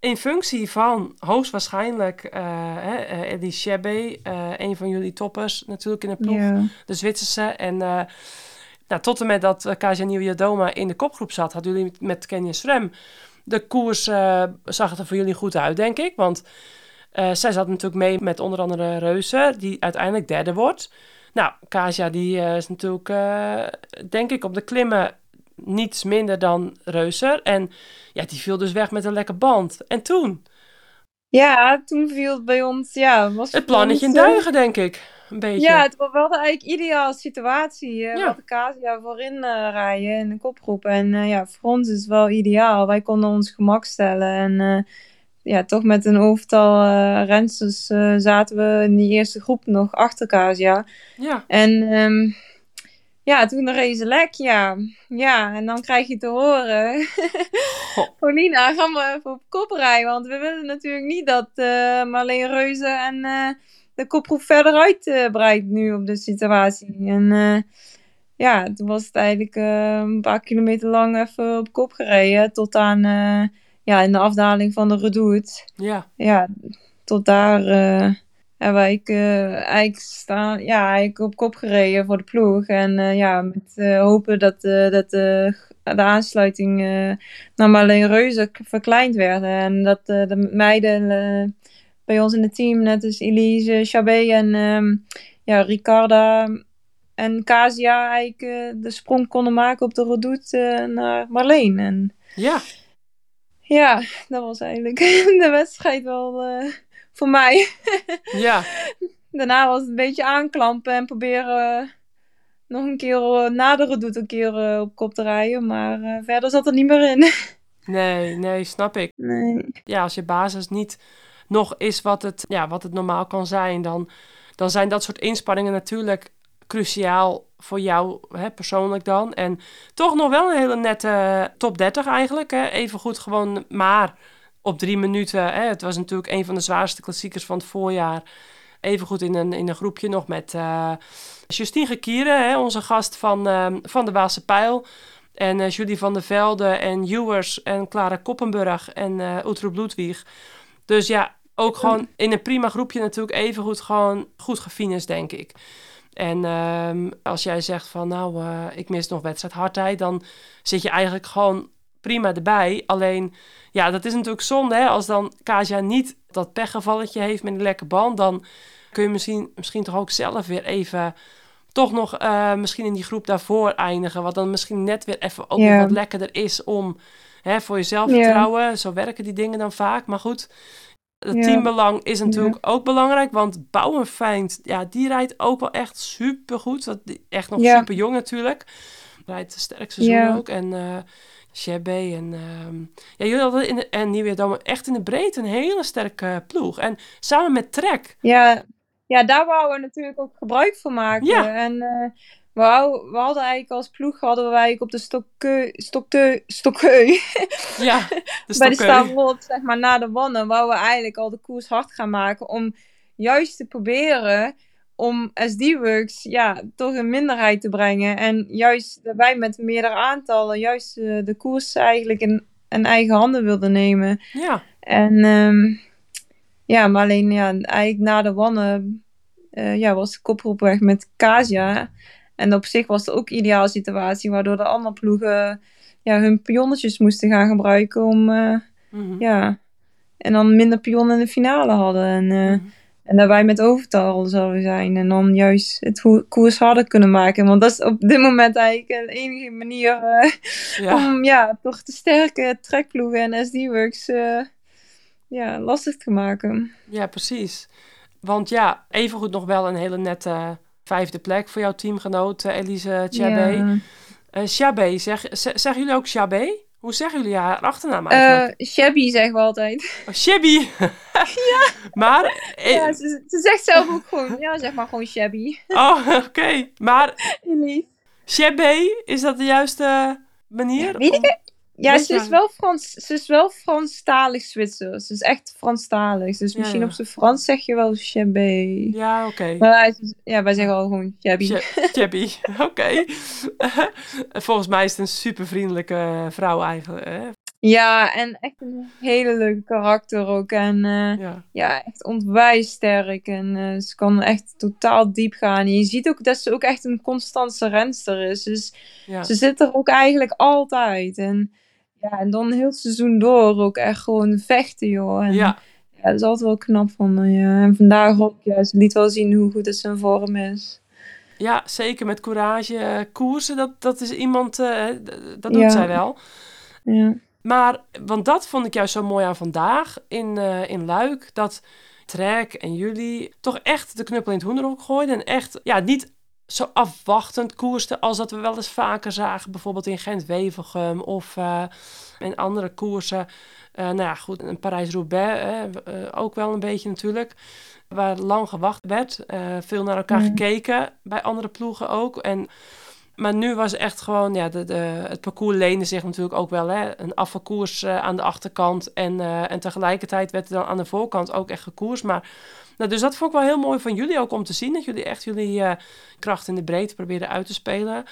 in functie van hoogstwaarschijnlijk uh, Eddie Shebe, uh, een van jullie toppers natuurlijk in de ploeg, de Zwitserse. En nou, tot en met dat Kaja Nieuwjadoma in de kopgroep zat, hadden jullie met Kenny Srem de koers, zag het er voor jullie goed uit, denk ik. Want zij zat natuurlijk mee met onder andere Reuze, die uiteindelijk derde wordt. Nou, Kaja die is natuurlijk, denk ik, op de klimmen niets minder dan Reuser. En ja, die viel dus weg met een lekker band. En toen? Ja, toen viel het bij ons, ja... Was het plannetje in eh, duigen, denk ik. Een beetje. Ja, het was wel de eigenlijk ideale situatie. Uh, ja. de Casia voorin uh, rijden in de kopgroep. En ja, voor ons is het wel ideaal. Wij konden ons gemak stellen. En ja, toch met een overtal rensters zaten we in die eerste groep nog achter Casia. Ja. En... Um, ja, toen ze lek, ja. Ja, en dan krijg je te horen. [LAUGHS] Paulina, gaan we even op kop rijden. Want we willen natuurlijk niet dat uh, Marleen Reuze en uh, de kopgroep verder uitbreidt uh, nu op de situatie. En ja, toen was het eigenlijk een paar kilometer lang even op kop gereden. Tot aan, ja, in de afdaling van de Redoute. Ja. Ja, tot daar hebben wij uh, eigenlijk staan, ja, eigenlijk op kop gereden voor de ploeg. En uh, ja, met uh, hopen dat, dat de aansluiting naar Marleen Reuze verkleind werd. En dat de meiden bij ons in het team, net als Elise, Chabé en um, ja, Ricarda en Casia, eigenlijk de sprong konden maken op de redoute naar Marleen. En, ja. Ja, dat was eigenlijk [LAUGHS] de wedstrijd wel voor mij. [LAUGHS] Ja. Daarna was het een beetje aanklampen en proberen nog een keer uh, naderen doet een keer uh, op kop te rijden. Maar verder zat er niet meer in. [LAUGHS] nee, nee, snap ik. Nee. Ja, als je basis niet nog is wat het, ja, wat het normaal kan zijn, dan, dan zijn dat soort inspanningen natuurlijk cruciaal voor jou hè, persoonlijk dan. En toch nog wel een hele nette top 30 eigenlijk. Hè. Even goed gewoon maar op drie minuten. Hè, het was natuurlijk een van de zwaarste klassiekers van het voorjaar. Even goed in een, in een groepje nog met uh, Justine Gekieren, hè, onze gast van, uh, van de Waalse Pijl. En uh, Julie van der Velde en Ewers en Clara Koppenburg en uh, Ludwig. Dus ja, ook gewoon in een prima groepje natuurlijk even goed gewoon goed gefinished, denk ik. En um, als jij zegt van nou, ik mis nog wedstrijd hardheid, dan zit je eigenlijk gewoon prima erbij. Alleen, ja, dat is natuurlijk zonde hè. Als dan Kaja niet dat pechgevalletje heeft met een lekker band, dan kun je misschien, misschien toch ook zelf weer even toch nog uh, misschien in die groep daarvoor eindigen. Wat dan misschien net weer even ook yeah. wat lekkerder is om hè, voor jezelf te vertrouwen. Zo werken die dingen dan vaak. Maar goed, het teambelang is natuurlijk ook belangrijk. Want Bouwenfeind, ja, die rijdt ook wel echt super goed. Echt nog super jong natuurlijk. Rijdt de sterkste seizoen ook. En uh, Chebe en... Uh, ja, jullie hadden in de, en Nieuwe echt in de breedte een hele sterke ploeg. En samen met Trek. Ja, ja daar wouden we natuurlijk ook gebruik van maken. Ja. En uh, we, hadden eigenlijk als ploeg hadden we eigenlijk op de stokke, stokte, stokkeu. Ja, [LAUGHS] de Bij de Stavrold, zeg maar, na de wannen, wouden we eigenlijk al de koers hard gaan maken om juist te proberen om SD-Works ja, toch een minderheid te brengen. En juist wij met meerdere aantallen juist uh, de koers eigenlijk in, in, eigen handen wilden nemen. Ja. En um, ja, maar alleen ja, eigenlijk na de wannen uh, ja, was de kopgroep weg met Kasia. En op zich was het ook een ideale situatie, waardoor de andere ploegen ja, hun pionnetjes moesten gaan gebruiken om uh, mm -hmm. ja, en dan minder pionnen in de finale hadden. En mm -hmm. En dat wij met overtal zouden zijn. En dan juist het koers harder kunnen maken. Want dat is op dit moment eigenlijk de enige manier uh, ja. om ja, toch de sterke trekploegen en SD-Works uh, ja, lastig te maken. Ja, precies. Want ja, evengoed nog wel een hele nette vijfde plek voor jouw teamgenoot Elise Chabé. Ja. Uh, Chabé, zeg, zeggen jullie ook Chabé? Hoe zeggen jullie haar achternaam eigenlijk? Eh, shabby zeggen we altijd. Oh, Shabby. [LAUGHS] ja. Maar, eh, Ja, ze, ze zegt zelf ook gewoon, ja, zeg maar gewoon shabby. oh, [LAUGHS] oké. Maar. [LAUGHS] Shabby, is dat de juiste manier? Weet ik Om- het? Ja, ze is, wel- Frans, ze is wel Franstalig Zwitsers. Ze is echt Franstalig. Dus misschien ja. op zijn Frans zeg je wel shabby. Ja, oké. Maar hij is- ja, wij zeggen al gewoon shabby. Sha- Shabby, [LAUGHS] oké. [LAUGHS] Volgens mij is het een super vriendelijke vrouw eigenlijk. Hè? Ja, en echt een hele leuke karakter ook. En eh, Ja. ja, echt onwijs sterk. En eh, ze kan echt totaal diep gaan. En je ziet ook dat ze ook echt een constante renster is. Dus Ja. ze zit er ook eigenlijk altijd. En ja, en dan heel het seizoen door ook echt gewoon vechten, joh. En, ja, Ja, dat is altijd wel knap van ja. En vandaag ook, ze liet wel zien hoe goed het zijn vorm is. ja, zeker met courage. eh, Koersen, dat, dat is iemand, eh, dat doet Ja. zij wel. Ja. Maar, want dat vond ik juist zo mooi aan vandaag in, eh, in Luik. Dat Trek en jullie toch echt de knuppel in het hoenderhok gooiden. En echt, ja, niet zo afwachtend koersten als dat we wel eens vaker zagen. Bijvoorbeeld in Gent-Wevelgem of eh, in andere koersen. Eh, nou ja, goed, in Parijs-Roubaix eh, ook wel een beetje natuurlijk. Waar lang gewacht werd. veel naar elkaar Ja. gekeken. Bij andere ploegen ook. En maar nu was echt gewoon, ja, de, de, het parcours leende zich natuurlijk ook wel. Hè? Een afvalkoers eh, aan de achterkant. En, eh, en tegelijkertijd werd er dan aan de voorkant ook echt gekoers. Maar, nou, dus dat vond ik wel heel mooi van jullie ook om te zien. Dat jullie echt jullie eh, kracht in de breedte probeerden uit te spelen.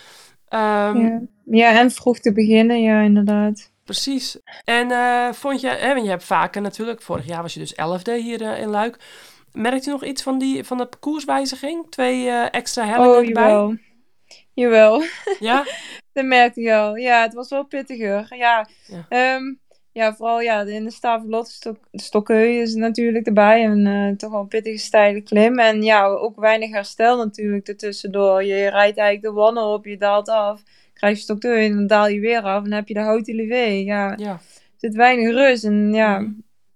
Ehm, Ja. ja, en vroeg te beginnen, ja, inderdaad. Precies. En vond je, hè, want je hebt vaker natuurlijk, vorig jaar was je dus elfde hier in Luik. Merkt u nog iets van, die, van de parcourswijziging? Twee extra hellingen Oh, erbij? Jawel. Ja? [LAUGHS] dat merkte je al. Ja, het was wel pittiger. Ja, Ja. ja. ja vooral ja, in de Stavelot stok, Stokkeu is natuurlijk erbij. En eh, toch wel een pittige steile klim. En ja, ook weinig herstel natuurlijk ertussendoor. Je rijdt eigenlijk de wannen op, je daalt af. Krijg je Stokkeu en dan daal je weer af. En dan heb je de Houte Livé. Ja, Ja. er zit weinig rust. En ja, Mhm.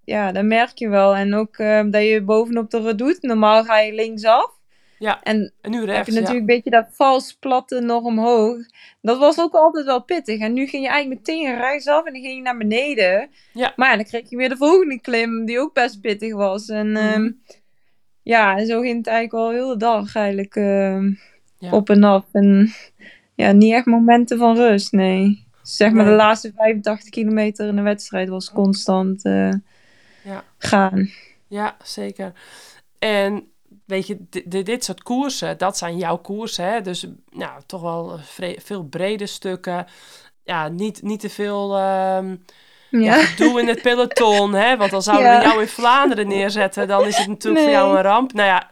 ja dat merk je wel. En ook eh, dat je bovenop de redoute, normaal ga je linksaf. Ja. En En nu heb je ja. natuurlijk een beetje dat vals platte nog omhoog. Dat was ook altijd wel pittig. En nu ging je eigenlijk meteen rechtsaf en dan ging je naar beneden. Ja. Maar ja, dan kreeg je weer de volgende klim, die ook best pittig was. En ehm, ja, zo ging het eigenlijk al heel de dag eigenlijk ehm, Ja. op en af. En ja, niet echt momenten van rust, nee. Zeg maar Nee. de laatste 85 kilometer in de wedstrijd was constant eh, Ja. gaan. Ja, zeker. En weet je, di- di- dit soort koersen, dat zijn jouw koersen. Hè? Dus nou, toch wel vre- veel brede stukken. Ja, niet, niet te veel ehm ja. Ja. gedoe in het peloton. Hè? Want dan zouden Ja. we jou in Vlaanderen neerzetten. Dan is het natuurlijk voor jou een ramp. Nou ja,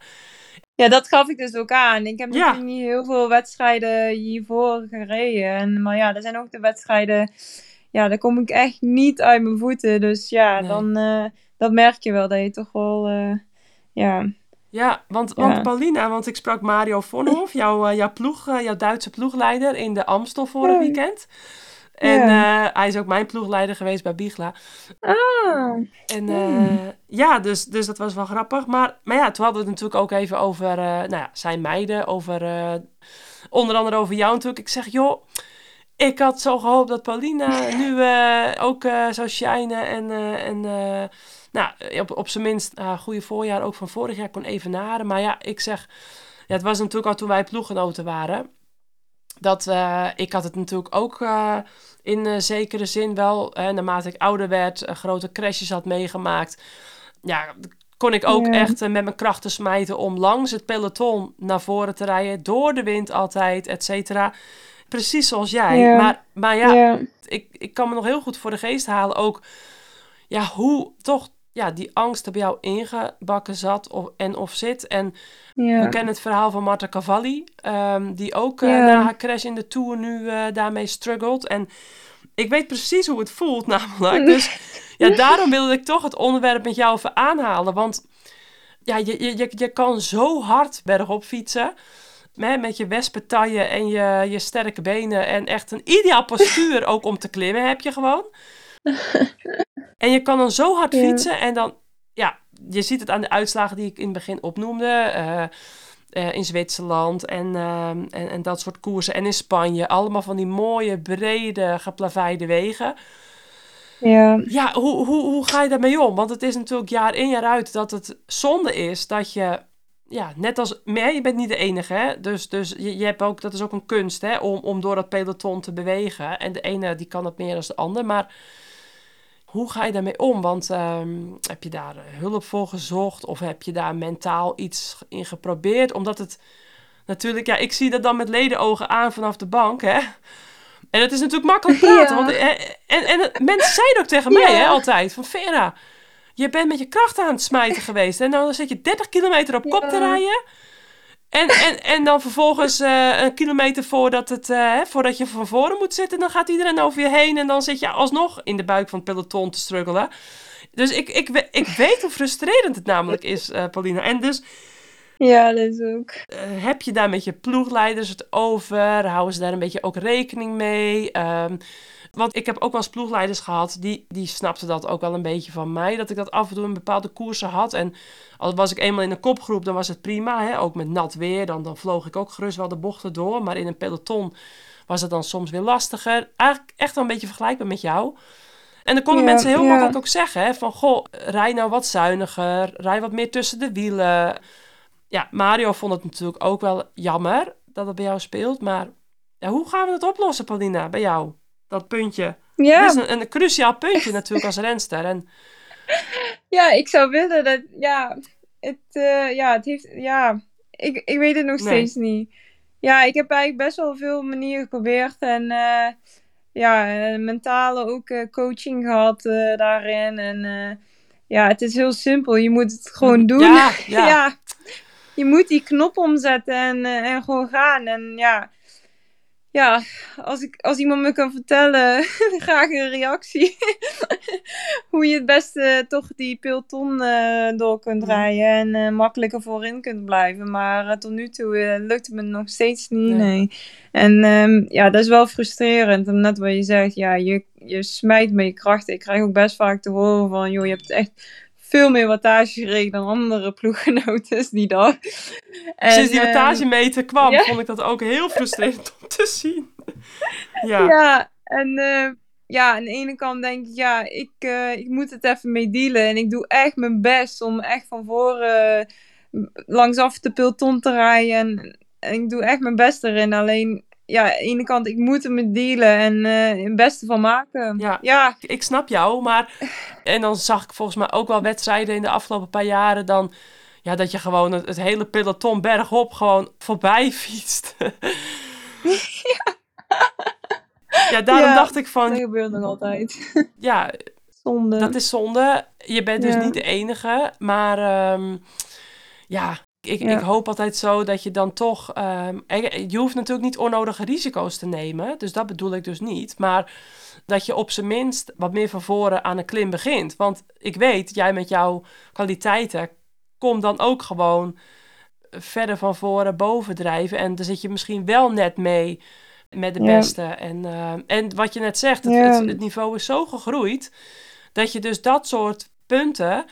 Ja, dat gaf ik dus ook aan. Ik heb Ja. natuurlijk niet heel veel wedstrijden hiervoor gereden. En, maar ja, er zijn ook de wedstrijden... Ja, daar kom ik echt niet uit mijn voeten. Dus ja, Nee. dan... eh, dat merk je wel, dat je toch wel... eh, ja, ja want, Ja. want Paulina, want ik sprak Mario Vonhoff, jouw, eh, jouw, ploeg, eh, jouw Duitse ploegleider in de Amstel vorig Ja. weekend. En eh, hij is ook mijn ploegleider geweest bij Bigla. ah, En Hmm. ja, dus, dus dat was wel grappig. Maar, maar ja, toen hadden we het natuurlijk ook even over eh, nou ja, zijn meiden. Over, onder andere over jou natuurlijk. Ik zeg, joh, ik had zo gehoopt dat Paulina [LAUGHS] nu ook zou shinen. En, en nou, op, op zijn minst een goede voorjaar ook van vorig jaar kon evenaren. Maar ja, ik zeg, ja, het was natuurlijk al toen wij ploeggenoten waren. Dat eh, ik had het natuurlijk ook eh, in eh, zekere zin wel, eh, naarmate ik ouder werd, eh, grote crashes had meegemaakt. Ja, kon ik ook Ja. echt eh, met mijn krachten smijten om langs het peloton naar voren te rijden. Door de wind altijd, et cetera. Precies zoals jij. Ja. Maar, maar ja, ja. ik, ik kan me nog heel goed voor de geest halen ook ja, hoe toch ja, die angst er bij jou ingebakken zat of, en of zit. En we kennen het verhaal van Marta Cavalli, ehm, die ook eh, na haar crash in de Tour nu eh, daarmee struggelt. En ik weet precies hoe het voelt [LAUGHS] namelijk. Dus [LAUGHS] ja, daarom wilde ik toch het onderwerp met jou even aanhalen. Want ja, je, je, je, je kan zo hard bergop fietsen. Hè, met je wespentaille en je, je sterke benen. En echt een ideaal postuur [LAUGHS] ook om te klimmen heb je gewoon. [LAUGHS] En je kan dan zo hard Ja. fietsen en dan, ja, je ziet het aan de uitslagen die ik in het begin opnoemde. Eh, eh, in Zwitserland en, ehm, en, en dat soort koersen. En in Spanje. Allemaal van die mooie, brede, geplaveide wegen. Ja. Ja, hoe, hoe, hoe ga je daarmee om? Want het is natuurlijk jaar in jaar uit dat het zonde is dat je, ja, net als, maar je bent niet de enige, hè? Dus, dus je, je hebt ook, dat is ook een kunst, hè, om, om door dat peloton te bewegen. En de ene die kan het meer dan de ander, maar hoe ga je daarmee om? Want ehm, heb je daar hulp voor gezocht of heb je daar mentaal iets in geprobeerd? Omdat het natuurlijk, ja, ik zie dat dan met ledenogen aan vanaf de bank, hè? En het is natuurlijk makkelijk praten. Ja. Want, eh, en, en, mensen zeiden ook tegen mij Ja. hè, altijd: van Vera, je bent met je kracht aan het smijten geweest. En dan zit je 30 kilometer op kop Ja. te rijden. En, en, en dan vervolgens eh, een kilometer voordat, het, eh, voordat je van voren moet zitten, dan gaat iedereen over je heen. En dan zit je alsnog in de buik van het peloton te struggelen. Dus ik, ik, ik weet hoe frustrerend het namelijk is, eh Paulina. En dus Ja, dat is ook. heb je daar met je ploegleiders het over? Houden ze daar een beetje ook rekening mee? Ehm, want ik heb ook wel eens ploegleiders gehad, die, die snapten dat ook wel een beetje van mij. Dat ik dat af en toe in bepaalde koersen had. En al was ik eenmaal in een kopgroep, dan was het prima. Hè? Ook met nat weer, dan, dan vloog ik ook gerust wel de bochten door. Maar in een peloton was het dan soms weer lastiger. Eigenlijk echt wel een beetje vergelijkbaar met jou. En dan konden mensen heel ja. makkelijk ook zeggen: hè, van goh, rij nou wat zuiniger, rij wat meer tussen de wielen. Ja, Mario vond het natuurlijk ook wel jammer dat het bij jou speelt. Maar ja, hoe gaan we dat oplossen, Paulina, bij jou? Dat puntje. Ja, Dat is een, een cruciaal puntje natuurlijk als renster. En [LAUGHS] ja, ik zou willen dat, ja, het, eh, ja, het heeft, ja, ik, ik weet het nog Nee. steeds niet. Ja, ik heb eigenlijk best wel veel manieren geprobeerd en eh, ja, eh, mentale ook coaching gehad eh, daarin. En ja, het is heel simpel, je moet het gewoon doen. [LAUGHS] Ja, ja. je moet die knop omzetten en, en gewoon gaan. En ja, ja als, ik, als iemand me kan vertellen, [LAUGHS] graag een reactie. [LAUGHS] Hoe je het beste toch die peloton eh, door kunt rijden en eh, makkelijker voorin kunt blijven. Maar eh, tot nu toe eh, lukt het me nog steeds niet. Nee. Nee. En ehm, ja, dat is wel frustrerend. En net wat je zegt, ja, je, je smijt met je krachten. Ik krijg ook best vaak te horen van, joh, je hebt echt veel meer wattage gereden dan andere ploeggenoten die dag. En, Sinds die ehm, wattagemeter kwam, ja. vond ik dat ook heel frustrerend om te zien. [LAUGHS] Ja, Ja, en eh, ja, aan de ene kant denk ik, ja, ik, eh, ik moet het even mee dealen. En ik doe echt mijn best om echt van voren eh, langsaf de peloton te rijden. En, en ik doe echt mijn best erin. Alleen, ja, aan de ene kant, ik moet er mee dealen en eh het beste van maken. Ja. ja, ik snap jou, maar... [SIGHS] En dan zag ik volgens mij ook wel wedstrijden in de afgelopen paar jaren dan... Ja, dat je gewoon het, het hele peloton bergop gewoon voorbij [LAUGHS] fietst. [LAUGHS] [LAUGHS] ja, daarom Ja. dacht ik van, dat gebeurt nog altijd. ja, Zonde. dat is zonde. Je bent dus Ja. niet de enige, maar ehm, ja, ik, Ja. ik hoop altijd zo dat je dan toch... ehm, je hoeft natuurlijk niet onnodige risico's te nemen, dus dat bedoel ik dus niet. Maar dat je op zijn minst wat meer van voren aan een klim begint. Want ik weet, jij met jouw kwaliteiten komt dan ook gewoon verder van voren bovendrijven. En dan zit je misschien wel net mee met de Ja. beste. En, eh, en wat je net zegt, het, Ja. het, het niveau is zo gegroeid dat je dus dat soort punten.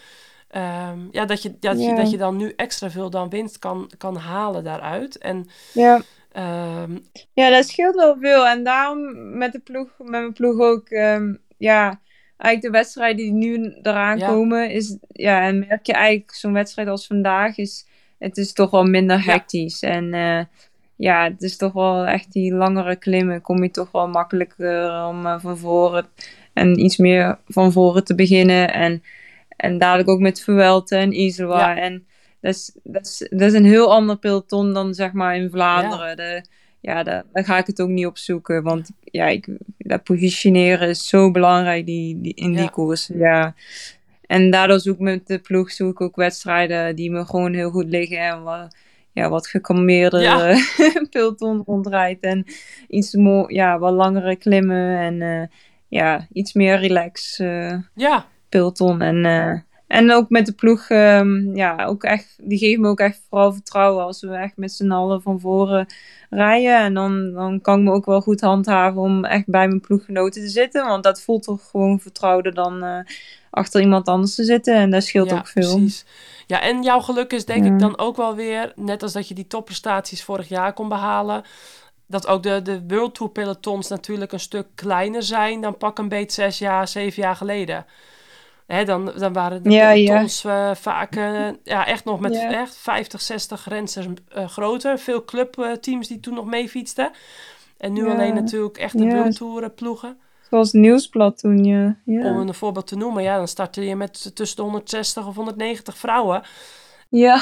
Ehm, ja, dat je, dat, je, dat je dan nu extra veel dan winst kan, kan halen daaruit. En Ja. ehm, Ja, dat scheelt wel veel. En daarom met de ploeg, met mijn ploeg ook, ehm, ja, eigenlijk de wedstrijden die nu eraan Ja. komen, is, ja, en merk je eigenlijk zo'n wedstrijd als vandaag, is, het is toch wel minder Ja. hectisch. En eh, ja, het is toch wel echt die langere klimmen, kom je toch wel makkelijker om eh, van voren en iets meer van voren te beginnen. En, en dadelijk ook met Vuelta en. Ja. En dat is, dat, is, dat is een heel ander peloton dan zeg maar in Vlaanderen. De, ja, daar, daar ga ik het ook niet op zoeken. Want ja, ik, dat positioneren is zo belangrijk die, die, in die Ja. koers. Ja. En daardoor zoek ik met de ploeg zoek ik ook wedstrijden die me gewoon heel goed liggen. En wat, ja, wat Ja. [LAUGHS] peloton rondrijdt. En iets ja, wat langere klimmen. En eh, ja, iets meer relax eh, ja, peloton. En, eh, En ook met de ploeg, ehm, ja, ook echt, die geven me ook echt vooral vertrouwen als we echt met z'n allen van voren rijden. En dan, dan kan ik me ook wel goed handhaven om echt bij mijn ploeggenoten te zitten. Want dat voelt toch gewoon vertrouwder dan eh, achter iemand anders te zitten. En dat scheelt ja, ook veel. Precies. Ja, en jouw geluk is denk Ja. ik dan ook wel weer, net als dat je die topprestaties vorig jaar kon behalen, dat ook de, de World Tour pelotons natuurlijk een stuk kleiner zijn dan pak een beet zes jaar, zeven jaar geleden. Hè, dan, dan waren de Ja, eh, vaak eh, ja, echt nog met Ja. echt 50, 60 rensters eh, groter. Veel clubteams die toen nog meefietsten. En nu alleen natuurlijk echt de eh, ploegen. Zoals Nieuwsblad toen, ja. Om een voorbeeld te noemen, ja, dan startte je met tussen de 160 of 190 vrouwen. Ja.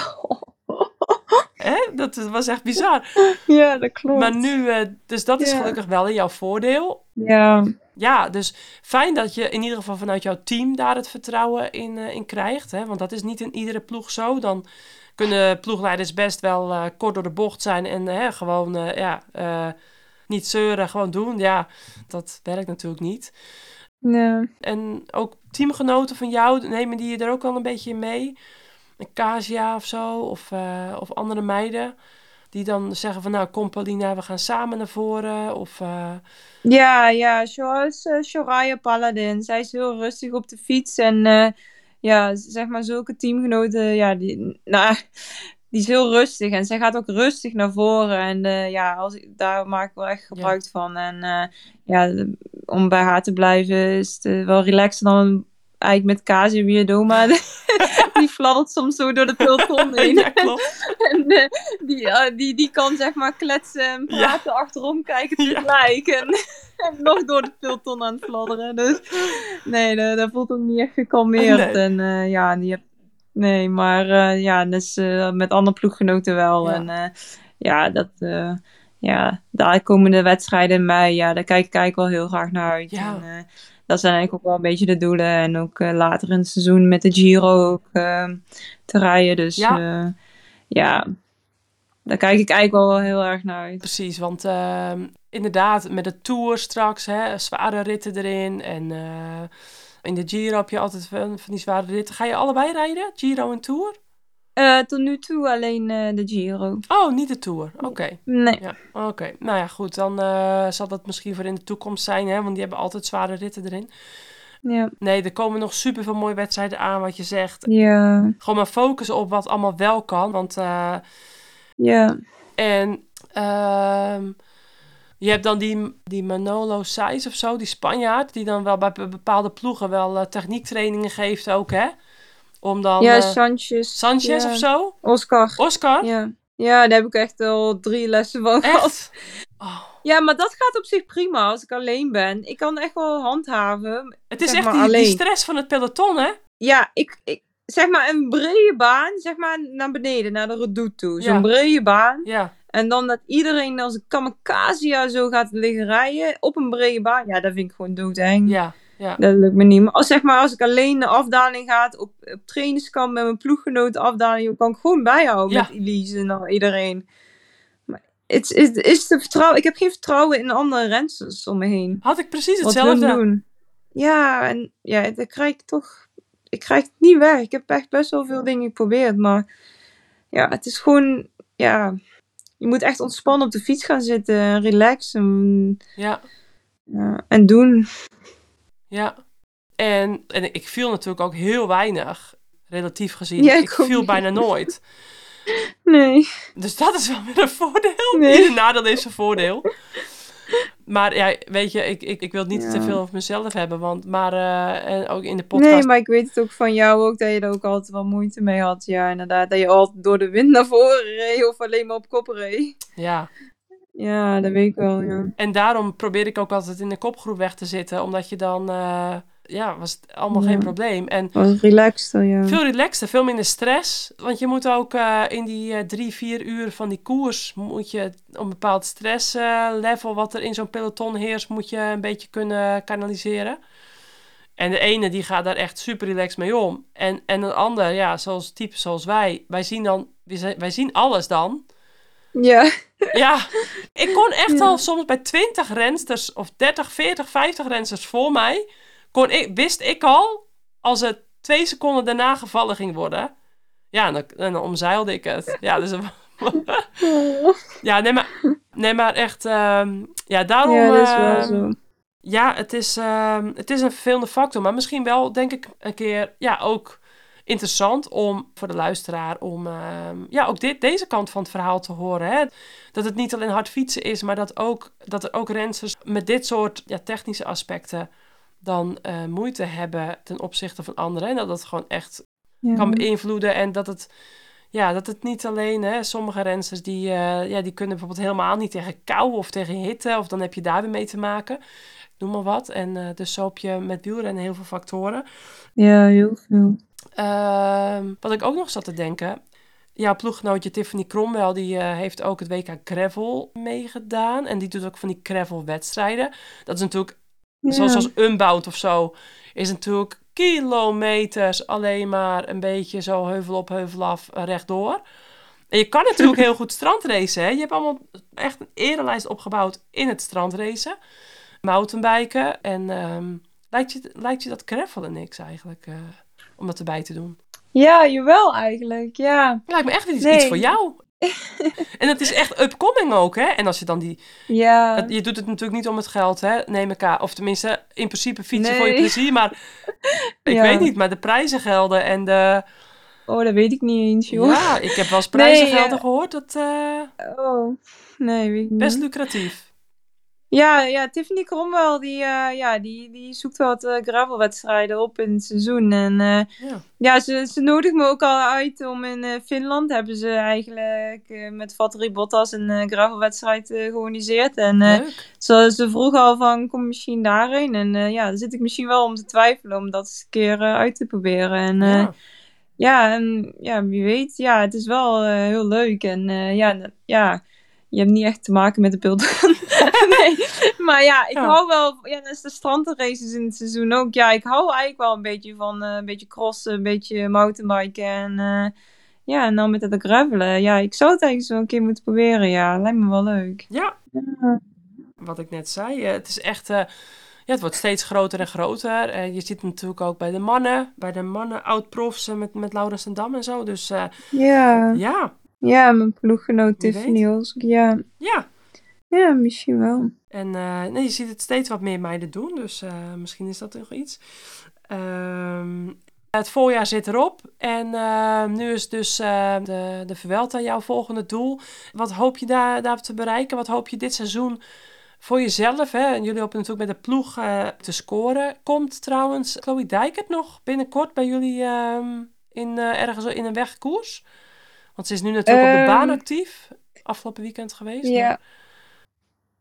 [LAUGHS] Hè? Dat was echt bizar. ja, dat klopt. Maar nu, dus dat is gelukkig wel in jouw voordeel. Ja, Ja, dus fijn dat je in ieder geval vanuit jouw team daar het vertrouwen in, eh, in krijgt. Hè? Want dat is niet in iedere ploeg zo. Dan kunnen ploegleiders best wel eh, kort door de bocht zijn en gewoon eh, ja, niet zeuren, gewoon doen. Ja, dat werkt natuurlijk niet. En ook teamgenoten van jou, nemen die je er ook wel een beetje in mee? Een Casia of zo, of, of andere meiden. Die dan zeggen van, nou, kom Paulina, we gaan samen naar voren. Of, eh, Ja, ja, zoals eh Soraya Paladin. Zij is heel rustig op de fiets. En eh, ja, zeg maar zulke teamgenoten, ja, die, nou, [LAUGHS] die is heel rustig. En zij gaat ook rustig naar voren. En eh, ja, als ik, daar maak ik wel echt gebruik van. En eh, ja, om bij haar te blijven is het eh, wel relaxer dan eigenlijk met Kazi Wierdoma. [LAUGHS] die fladdert soms zo door de peloton [LAUGHS] heen. ja, klopt. En eh, die, eh, die, die kan zeg maar kletsen en Ja. praten, achterom kijken Ja. tegelijk. En, [LAUGHS] en nog door de peloton aan het fladderen. Dus nee, dat, dat voelt ook niet echt gekalmeerd. Nee. En eh, ja, die nee, maar ja, dus met andere ploeggenoten wel. Ja. En ja, dat, ja, de komende wedstrijden in mei, ja, daar kijk ik eigenlijk wel heel graag naar uit. Ja. En, uh, dat zijn eigenlijk ook wel een beetje de doelen. En ook uh, later in het seizoen met de Giro ook uh, te rijden. Dus Ja. ja. ja, daar kijk ik eigenlijk wel heel erg naar uit. Precies, want uh, inderdaad, met de Tour straks, hè, zware ritten erin. En uh, in de Giro heb je altijd van, van die zware ritten. Ga je allebei rijden, Giro en Tour? Uh, tot nu toe alleen uh, de Giro. Oh, niet de Tour. Oké. Okay. Nee. Ja, Oké. Okay. Nou ja, goed. Dan uh, zal dat misschien voor in de toekomst zijn, hè? Want die hebben altijd zware ritten erin. Ja. Nee, er komen nog super veel mooie wedstrijden aan, wat je zegt. Ja. Gewoon maar focussen op wat allemaal wel kan. Want. Ja. En. Uh, je hebt dan die, die Manolo Saiz of zo, die Spanjaard, die dan wel bij bepaalde ploegen wel techniektrainingen geeft ook, hè? Om dan... Ja, uh, Sanchez. Sanchez ja. of zo? Oscar. Oscar? Ja. Ja, daar heb ik echt al drie lessen van gehad. Oh. Ja, maar dat gaat op zich prima als ik alleen ben. Ik kan echt wel handhaven. Het is echt die, die, stress van het peloton, hè? Ja, ik, ik zeg maar een brede baan, zeg maar naar beneden, naar de redoute toe. Zo'n ja. brede baan. Ja. En dan dat iedereen als een kamikaze zo gaat liggen rijden op een brede baan. Ja, dat vind ik gewoon doodeng. Ja, ja. Dat lukt me niet. Maar als, zeg maar, als ik alleen de afdaling ga, op, op trainingskamp met mijn ploeggenoten afdaling, kan ik gewoon bijhouden Ja. met Elise en al iedereen. Maar het, het is te vertrouwen. Ik heb geen vertrouwen in andere rensters om me heen. Had ik precies hetzelfde. doen. Ja, en ja, dat krijg ik toch. Ik krijg het niet weg. Ik heb echt best wel veel dingen geprobeerd. Maar ja, het is gewoon. Ja, je moet echt ontspannen op de fiets gaan zitten. Relaxen. Ja. ja en doen. Ja. En, en ik viel natuurlijk ook heel weinig. Relatief gezien. Ja, ik viel niet. bijna nooit. Nee. Dus dat is wel weer een voordeel. Nee. Ieder nadeel is een voordeel. Maar ja, weet je, ik, ik, ik wil het niet Ja. te veel over mezelf hebben. Want, maar uh, en ook in de podcast. Nee, maar ik weet het ook van jou ook dat je er ook altijd wel moeite mee had. Ja, inderdaad. Dat je altijd door de wind naar voren reed of alleen maar op kop reed. Ja. Ja, dat weet ik wel, ja. En daarom probeer ik ook altijd in de kopgroep weg te zitten. Omdat je dan, uh, ja, was het allemaal Ja. geen probleem. En Was relaxter, ja. veel relaxter, veel minder stress. Want je moet ook uh, in die uh, drie, vier uur van die koers... moet je een bepaald stresslevel wat er in zo'n peloton heerst... moet je een beetje kunnen kanaliseren. En de ene die gaat daar echt super relaxed mee om. En, en een ander, ja, zoals type zoals wij... wij zien dan, wij zien alles dan... Ja. Ja, ik kon echt Ja. al soms bij 20 rensters of 30, 40, 50 rensters voor mij, kon ik, wist ik al, als het twee seconden daarna gevallen ging worden. Ja, en dan, en dan omzeilde ik het. Ja, dus... [LAUGHS] ja, nee maar, nee, maar echt... ehm, ja, daarom... ja, dat is wel ehm, zo. ja, het is, ehm, het is een vervelende factor, maar misschien wel, denk ik, een keer ja, ook interessant om voor de luisteraar om ehm, ja, ook dit, deze kant van het verhaal te horen. Hè? Dat het niet alleen hard fietsen is, maar dat, ook, dat er ook rensters met dit soort ja, technische aspecten dan eh, moeite hebben ten opzichte van anderen. En dat dat gewoon echt Ja. kan beïnvloeden. En dat het, ja, dat het niet alleen, hè, sommige rensters die, eh, ja, die kunnen bijvoorbeeld helemaal niet tegen kou of tegen hitte. Of dan heb je daar weer mee te maken. Noem maar wat. En eh, dus zo heb je met wielrennen heel veel factoren. ja, heel veel. Ehm, wat ik ook nog zat te denken. Jouw ploeggenootje Tiffany Cromwell, die eh, heeft ook het WK Gravel meegedaan. En die doet ook van die gravel wedstrijden. Dat is natuurlijk Ja. zoals als Unbound of zo, is natuurlijk kilometers alleen maar een beetje zo heuvel op, heuvel af, eh, rechtdoor. En je kan natuurlijk [LAUGHS] heel goed strandracen. Hè? Je hebt allemaal echt een erelijst opgebouwd in het strandracen. Mountainbiken. En ehm, lijkt, je, lijkt je dat gravelen niks eigenlijk, eh, om dat erbij te doen? Ja, jawel eigenlijk, ja. Lijkt me echt iets, Nee. iets voor jou. [LAUGHS] en het is echt upcoming ook, hè? En als je dan die Ja, Het- je doet het natuurlijk niet om het geld, hè? Neem ik aan. Of tenminste, in principe fietsen voor je plezier. Maar [LAUGHS] ik Ja. weet niet, maar de prijzen gelden. En de... oh, dat weet ik niet eens, joh. Ja, ik heb wel eens prijzen Nee, gelden eh, gehoord. Dat eh Oh, nee, weet ik niet. best lucratief. Ja, ja, Tiffany Cromwell, die, eh, ja, die, die zoekt wat eh, gravelwedstrijden op in het seizoen. En eh, Ja. ja, ze, ze nodigt me ook al uit om in Finland, hebben ze eigenlijk met Valtteri Bottas een gravelwedstrijd georganiseerd. En ze, ze vroeg al van, kom misschien daarheen? En ja, daar zit ik misschien wel om te twijfelen om dat eens een keer uit te proberen. En Ja. ja, en ja, wie weet. Ja, het is wel heel leuk. En ja, ja, je hebt niet echt te maken met de peloton. [LAUGHS] nee, maar ja, ik Ja. hou wel... Ja, net als de strandraces in het seizoen ook. Ja, ik hou eigenlijk wel een beetje van eh, een beetje crossen, een beetje mountainbiken. En eh, ja, en dan met het gravelen. Ja, ik zou het eigenlijk zo een keer moeten proberen. Ja, lijkt me wel leuk. ja, Ja. wat ik net zei. eh, het is echt... ja, het wordt steeds groter en groter. Je ziet het natuurlijk ook bij de mannen. Bij de mannen, oud-profs met, met Laurens en Dam en zo. Dus Ja, ja, ja, mijn ploeggenoot Tiffany Hulsk. Ja. ja. ja, misschien wel. En eh, nee, je ziet het steeds wat meer meiden doen, dus eh, misschien is dat nog iets. Ehm, het voorjaar zit erop en eh, nu is dus de, de Vuelta jouw volgende doel. Wat hoop je daar, daar te bereiken? Wat hoop je dit seizoen voor jezelf? Hè? En jullie hopen natuurlijk met de ploeg te scoren. Komt trouwens Chloe Dijkert nog binnenkort bij jullie ehm, in, ergens in een wegkoers? Want ze is nu natuurlijk op de baan Ehm, actief. Afgelopen weekend geweest. Ja. maar-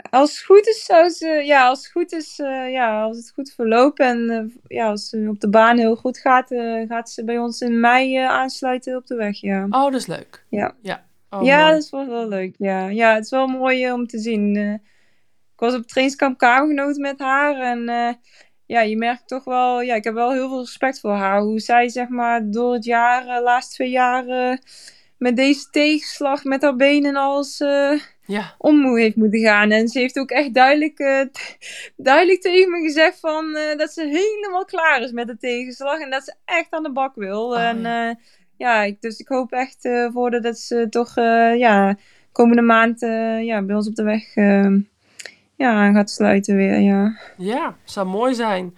Als het goed is, zou ze, ja, als het goed is, eh, ja, als het goed verloopt en eh, ja, als ze op de baan heel goed gaat, eh, gaat ze bij ons in mei aansluiten op de weg, ja. Oh, dat is leuk. Ja. Ja, oh, ja, mooi. dat is wel, wel leuk, ja. Ja, het is wel mooi om te zien. ik was op trainingskamp kamergenoten met haar en ja, je merkt toch wel, ja, ik heb wel heel veel respect voor haar. Hoe zij, zeg maar, door het jaar, eh, laatste twee jaar, met deze tegenslag, met haar benen en alles... eh, Ja, om heeft moeten gaan. En ze heeft ook echt duidelijk, eh, duidelijk tegen me gezegd van, eh, dat ze helemaal klaar is met de tegenslag. En dat ze echt aan de bak wil. Ah, en ja. ja, dus ik hoop echt voor haar dat ze toch ja, komende maand ja, bij ons op de weg eh, ja, gaat sluiten weer. Ja. ja, zou mooi zijn.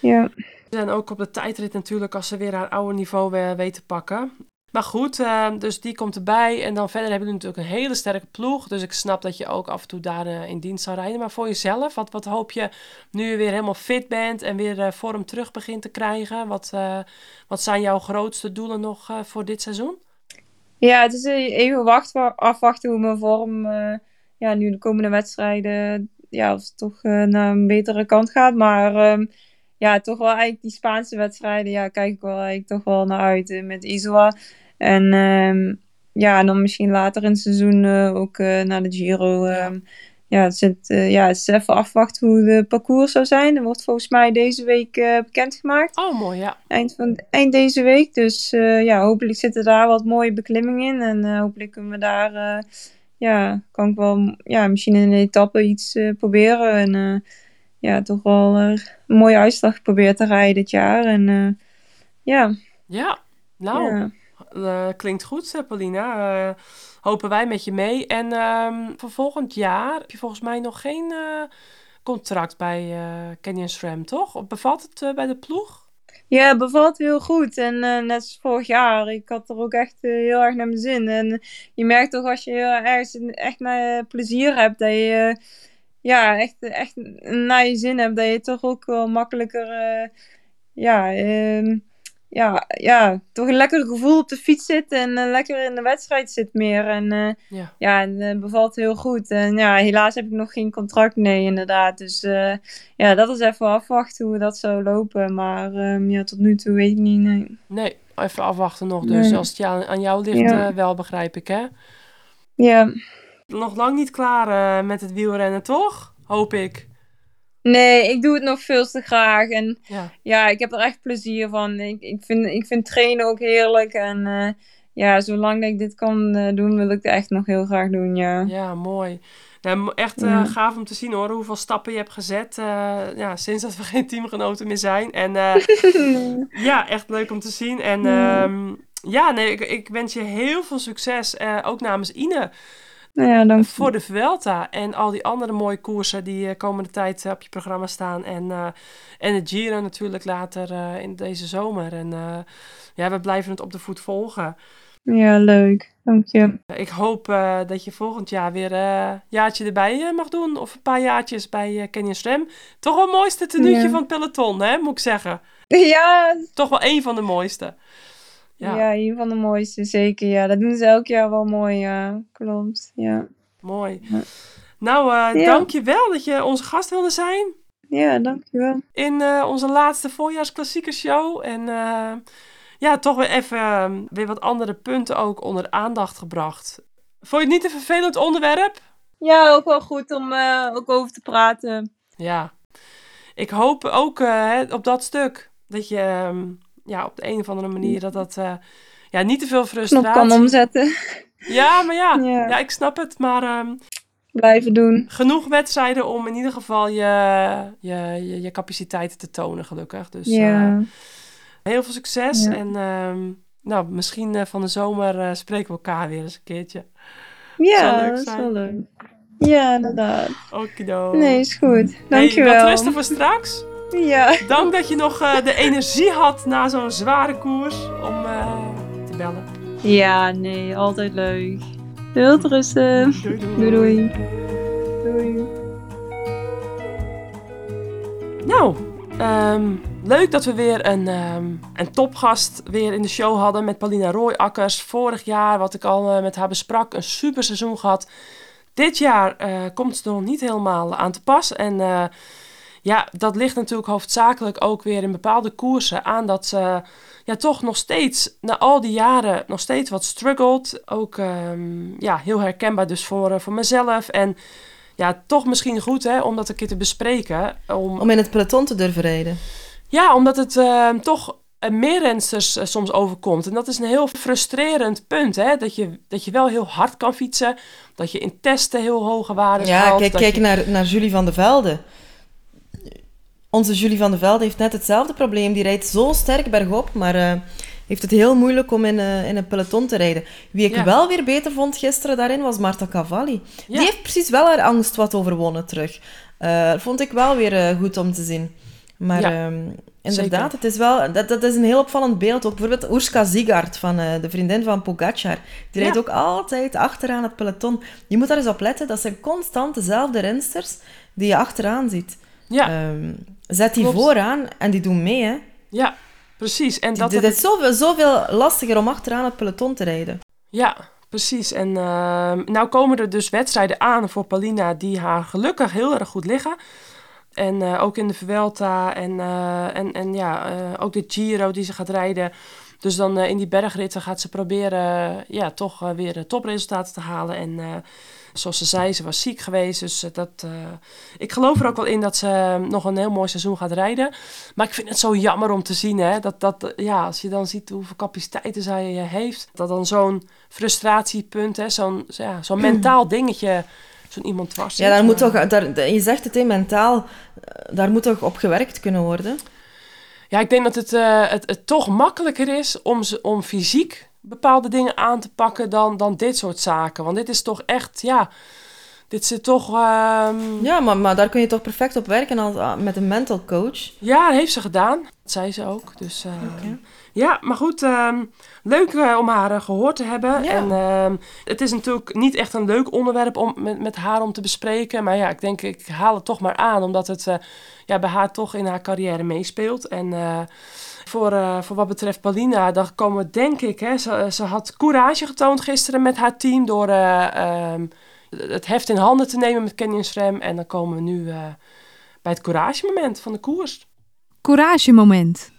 Ja. En ook op de tijdrit natuurlijk, als ze weer haar oude niveau weer weet te pakken. Maar goed, eh, dus die komt erbij. En dan verder hebben jullie natuurlijk een hele sterke ploeg. Dus ik snap dat je ook af en toe daar eh, in dienst zou rijden. Maar voor jezelf, wat, wat hoop je nu je weer helemaal fit bent en weer eh, vorm terug begint te krijgen? Wat, eh, wat zijn jouw grootste doelen nog voor dit seizoen? Ja, het is even wachten, afwachten hoe mijn vorm ja, nu de komende wedstrijden, ja, of het toch naar een betere kant gaat. Maar ehm, ja, toch wel eigenlijk die Spaanse wedstrijden, ja, kijk ik wel eigenlijk toch wel naar uit eh, met Isola. En ehm, ja, en dan misschien later in het seizoen eh, ook eh, naar de Giro. Ja. ehm. ja, het, zit, ja, het is even afwachten hoe de parcours zou zijn. Dat wordt volgens mij deze week bekendgemaakt Oh, mooi, ja. eind, van, eind deze week. Dus ja, hopelijk zitten daar wat mooie beklimmingen in. En hopelijk kunnen we daar, ja, kan ik wel, ja, misschien in een etappe iets proberen. En ja, toch wel eh, een mooie uitslag proberen te rijden dit jaar. En eh, ja. Ja, nou, eh, klinkt goed, Paulina. Hopen wij met je mee. En ehm, voor volgend jaar heb je volgens mij nog geen contract bij Canyon SRAM, toch? Bevalt het bij de ploeg? Ja, het bevalt heel goed. En net als vorig jaar, ik had er ook echt heel erg naar mijn zin. En je merkt toch als je heel ergens echt naar plezier hebt, dat je ja, echt, echt naar je zin hebt, dat je toch ook wel makkelijker, eh, ja, ehm, ja, ja, toch een lekker gevoel op de fiets zit en eh, lekker in de wedstrijd zit meer. En eh, Ja. ja, en bevalt heel goed. En ja, helaas heb ik nog geen contract, nee, inderdaad. Dus ja, dat is even afwachten hoe dat zou lopen. Maar ehm, ja, tot nu toe weet ik niet, nee. Nee, even afwachten nog dus. Nee. Als het aan jou ligt, Ja. wel begrijp ik, hè? Ja, Nog lang niet klaar eh, met het wielrennen, toch? Hoop ik. nee, ik doe het nog veel te graag. En Ja, ja, ik heb er echt plezier van. Ik, ik, vind, ik vind trainen ook heerlijk. En eh, ja, zolang dat ik dit kan eh, doen, wil ik het echt nog heel graag doen, ja. ja mooi. Nou, echt Ja. gaaf om te zien hoor, hoeveel stappen je hebt gezet. ja, sinds dat we [LAUGHS] geen teamgenoten meer zijn. En [LAUGHS] ja, echt leuk om te zien. En Ja. ehm, ja, nee, ik, ik wens je heel veel succes. ook namens Ine. Nou ja, dank. Voor de Vuelta en al die andere mooie koersen die eh, komende tijd eh, op je programma staan. En, eh en het Giro natuurlijk later in deze zomer. En ja, we blijven het op de voet volgen. Ja, leuk. Dank je. Ik hoop dat je volgend jaar weer een jaartje erbij mag doen. Of een paar jaartjes bij Canyon SRAM. Toch wel het mooiste tenuutje Ja. van het peloton, hè, moet ik zeggen. Ja, Toch wel één van de mooiste. Ja, ja. een van de mooiste, zeker. Ja, dat doen ze elk jaar wel mooi, ja. Klopt, ja. mooi. Ja. Nou, eh Ja. dank je wel dat je onze gast wilde zijn. Ja, dankjewel. in eh, onze laatste voorjaarsklassiekershow. En eh, ja, toch weer even eh, weer wat andere punten ook onder aandacht gebracht. Vond je het niet een vervelend onderwerp? Ja, ook wel goed om ook over te praten. Ja. Ik hoop ook op dat stuk dat je ehm, ja, op de een of andere manier dat dat eh, ja, niet te veel Knop kan frustratie... omzetten. Ja, maar ja, ja. Ja. ik snap het. Maar ehm, Blijven doen. genoeg wedstrijden om in ieder geval je, je, je, je capaciteiten te tonen, gelukkig. Dus, eh, ja. Heel veel succes. Ja. En ehm, nou, misschien eh, van de zomer eh, spreken we elkaar weer eens een keertje. ja, dat is wel leuk. Ja, inderdaad. Okido. Nee, is goed. Hey, Dankjewel. wat rusten voor straks. Ja. Dank dat je nog eh, de energie had na zo'n zware koers om eh, te bellen. ja, nee, altijd leuk. Heel rusten. Doei doei. Doei doei. Doei. Nou, ehm, leuk dat we weer een, ehm, een topgast weer in de show hadden met Paulina Rooijakkers. Vorig jaar, wat ik al eh, met haar besprak, een super seizoen gehad. Dit jaar komt ze nog niet helemaal aan te pas. En ja, dat ligt natuurlijk hoofdzakelijk ook weer in bepaalde koersen aan dat ze ja, toch nog steeds, na al die jaren, nog steeds wat struggelt. Ook ehm, ja, heel herkenbaar dus voor, eh, voor mezelf. En ja, toch misschien goed hè, om dat een keer te bespreken. Om, Om in het peloton te durven rijden. ja, omdat het eh, toch eh, meer rensters eh, soms overkomt. En dat is een heel frustrerend punt. Hè? Dat, je, dat je wel heel hard kan fietsen. Dat je in testen heel hoge waarden Ja, haalt. kijk, dat kijk je- naar, naar Julie van de Velde. Onze Julie van de Velde heeft net hetzelfde probleem. Die rijdt zo sterk bergop, maar eh, heeft het heel moeilijk om in, eh, in een peloton te rijden. Wie ik Ja. wel weer beter vond gisteren daarin was Marta Cavalli. Ja. Die heeft precies wel haar angst wat overwonnen terug. Eh, vond ik wel weer goed om te zien. Maar Ja, ehm, inderdaad, zeker. het is wel, dat, dat is een heel opvallend beeld. Ook bijvoorbeeld Urska Zigard, van, de vriendin van Pogacar. Die rijdt Ja. ook altijd achteraan het peloton. Je moet daar eens op letten. Dat zijn constant dezelfde rensters die je achteraan ziet. Ja, Ehm, zet die Klopt. vooraan en die doen mee. Hè. ja, precies. En dat Het is zoveel, zoveel lastiger om achteraan het peloton te rijden. Ja, precies. En ehm, nou komen er dus wedstrijden aan voor Paulina die haar gelukkig heel erg goed liggen. En eh, ook in de Vuelta en, eh, en, en ja, eh, ook de Giro die ze gaat rijden. Dus dan in die bergritten gaat ze proberen ja, toch weer topresultaten te halen. En zoals ze zei, ze was ziek geweest. Dus eh, dat, eh, ik geloof er ook wel in dat ze eh, nog een heel mooi seizoen gaat rijden. Maar ik vind het zo jammer om te zien, hè, dat, dat, ja, als je dan ziet hoeveel capaciteiten zij heeft, dat dan zo'n frustratiepunt, hè, zo'n ja, zo'n [CLEARS THROAT] mentaal dingetje, zo'n iemand dwars Ja, daar moet toch, daar, je zegt het, hè, mentaal, daar moet toch op gewerkt kunnen worden? Ja, ik denk dat het, het, het toch makkelijker is om, om fysiek bepaalde dingen aan te pakken dan, dan dit soort zaken. Want dit is toch echt, ja, dit zit toch... ehm, Ja, maar, maar daar kun je toch perfect op werken als, ah, met een mental coach. Ja, dat heeft ze gedaan. Dat zei ze ook. Dus, eh, Ja, maar goed, ehm, leuk eh, om haar eh, gehoord te hebben. Ja. En ehm, het is natuurlijk niet echt een leuk onderwerp om met, met haar om te bespreken. Maar ja, ik denk, ik haal het toch maar aan, omdat het eh, ja, bij haar toch in haar carrière meespeelt. En eh, voor, eh, voor wat betreft Paulina, dan komen we denk ik, hè, ze, ze had courage getoond gisteren met haar team door eh, ehm, het heft in handen te nemen met Canyon SRAM. En dan komen we nu eh, bij het couragemoment van de koers. Couragemoment.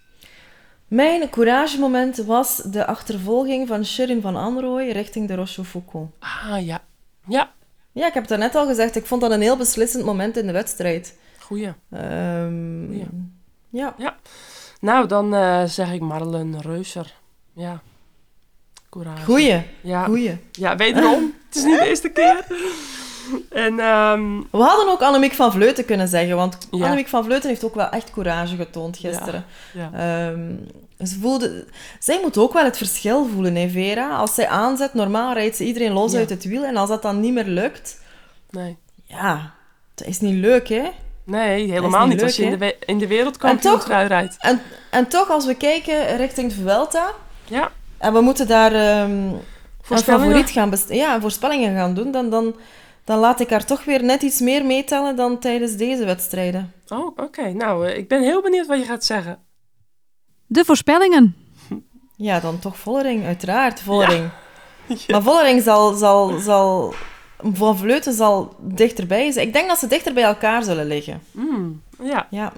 Mijn couragemoment was de achtervolging van Shirin van Anrooy richting de Rochefoucauld. Ah ja, ja, Ja, ik heb het net al gezegd. Ik vond dat een heel beslissend moment in de wedstrijd. goeie. Ehm, Ja. ja. Nou, dan eh, zeg ik Marlen Reuser. Ja, courage. Goeie, Ja, goeie. ja wederom. het is niet de eerste keer. [LAUGHS] En ehm, We hadden ook Annemiek van Vleuten kunnen zeggen, want Ja. Annemiek van Vleuten heeft ook wel echt courage getoond gisteren. ja, Ehm, ze voelde, zij moet ook wel het verschil voelen, hè, Vera. Als zij aanzet, normaal rijdt ze iedereen los uit het wiel. En als dat dan niet meer lukt, nee. ja, dat is niet leuk, hè? Nee, helemaal niet niet, als je in de, in de rijdt. En, en toch, als we kijken richting de Vuelta, Ja, en we moeten daar een voorspellingen. favoriet gaan ja, voorspellingen gaan doen, dan, dan, dan laat ik haar toch weer net iets meer meetellen dan tijdens deze wedstrijden. Oh, oké. Nou, eh, ik ben heel benieuwd wat je gaat zeggen. De voorspellingen. [LAUGHS] Ja, dan toch Vollering, uiteraard, Vollering. [LAUGHS] Maar Vollering zal, zal, zal... Van Vleuten zal dichterbij zijn. Ik denk dat ze dichter bij elkaar zullen liggen. Mm, ja. Ja.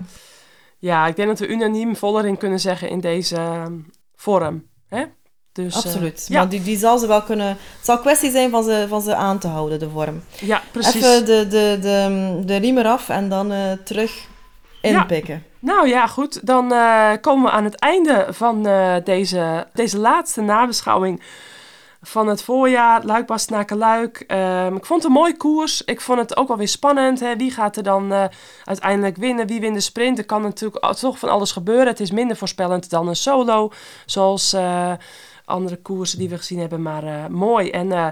ja, ik denk dat we unaniem Vollering kunnen zeggen in deze ehm, vorm. Hè? Dus, eh, Absoluut. ja. Maar die, die zal ze wel kunnen... Het zal kwestie zijn van ze, van ze aan te houden, de vorm. ja, precies. Even de, de, de, de riem eraf en dan eh, terug inpikken. Nou ja, goed. Dan eh, komen we aan het einde van deze, deze laatste nabeschouwing van het voorjaar. Luik, Bastenaken, Luik. Ehm, ik vond het een mooie koers. Ik vond het ook wel weer spannend. Hè? Wie gaat er dan uiteindelijk winnen? Wie wint de sprint? Er kan natuurlijk toch van alles gebeuren. Het is minder voorspellend dan een solo. Zoals andere koersen die we gezien hebben. Maar eh, mooi. En... eh,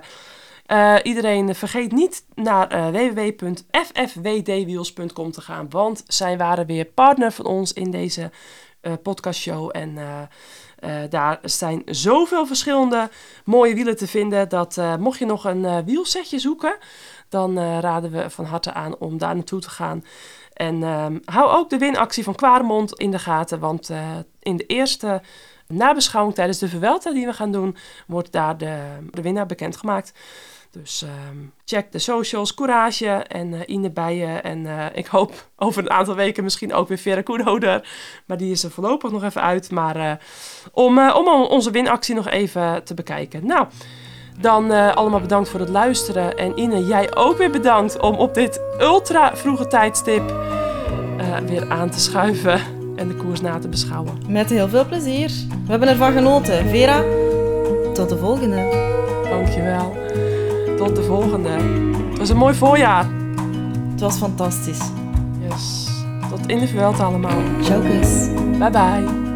eh, iedereen vergeet niet naar www.ffwdwiels.com te gaan, want zij waren weer partner van ons in deze podcastshow. En daar zijn zoveel verschillende mooie wielen te vinden dat mocht je nog een wielsetje zoeken, dan raden we van harte aan om daar naartoe te gaan. En ehm, hou ook de winactie van Kwaremond in de gaten, want in de eerste nabeschouwing tijdens de Vuelta die we gaan doen, wordt daar de, de winnaar bekendgemaakt. Dus ehm, check de socials, Courage en eh Ine Bijen. En eh, ik hoop [LAUGHS] over een aantal weken misschien ook weer Vera Koedoder. Maar die is er voorlopig nog even uit. Maar eh, om, om onze winactie nog even te bekijken. Nou, dan allemaal bedankt voor het luisteren. En Ine, jij ook weer bedankt om op dit ultra vroege tijdstip weer aan te schuiven en de koers na te beschouwen. Met heel veel plezier. We hebben ervan genoten. Vera, tot de volgende. Dankjewel. Tot de volgende. Het was een mooi voorjaar. Het was fantastisch. Yes. Tot in de Vuelta allemaal. Ciao, kus. Bye bye.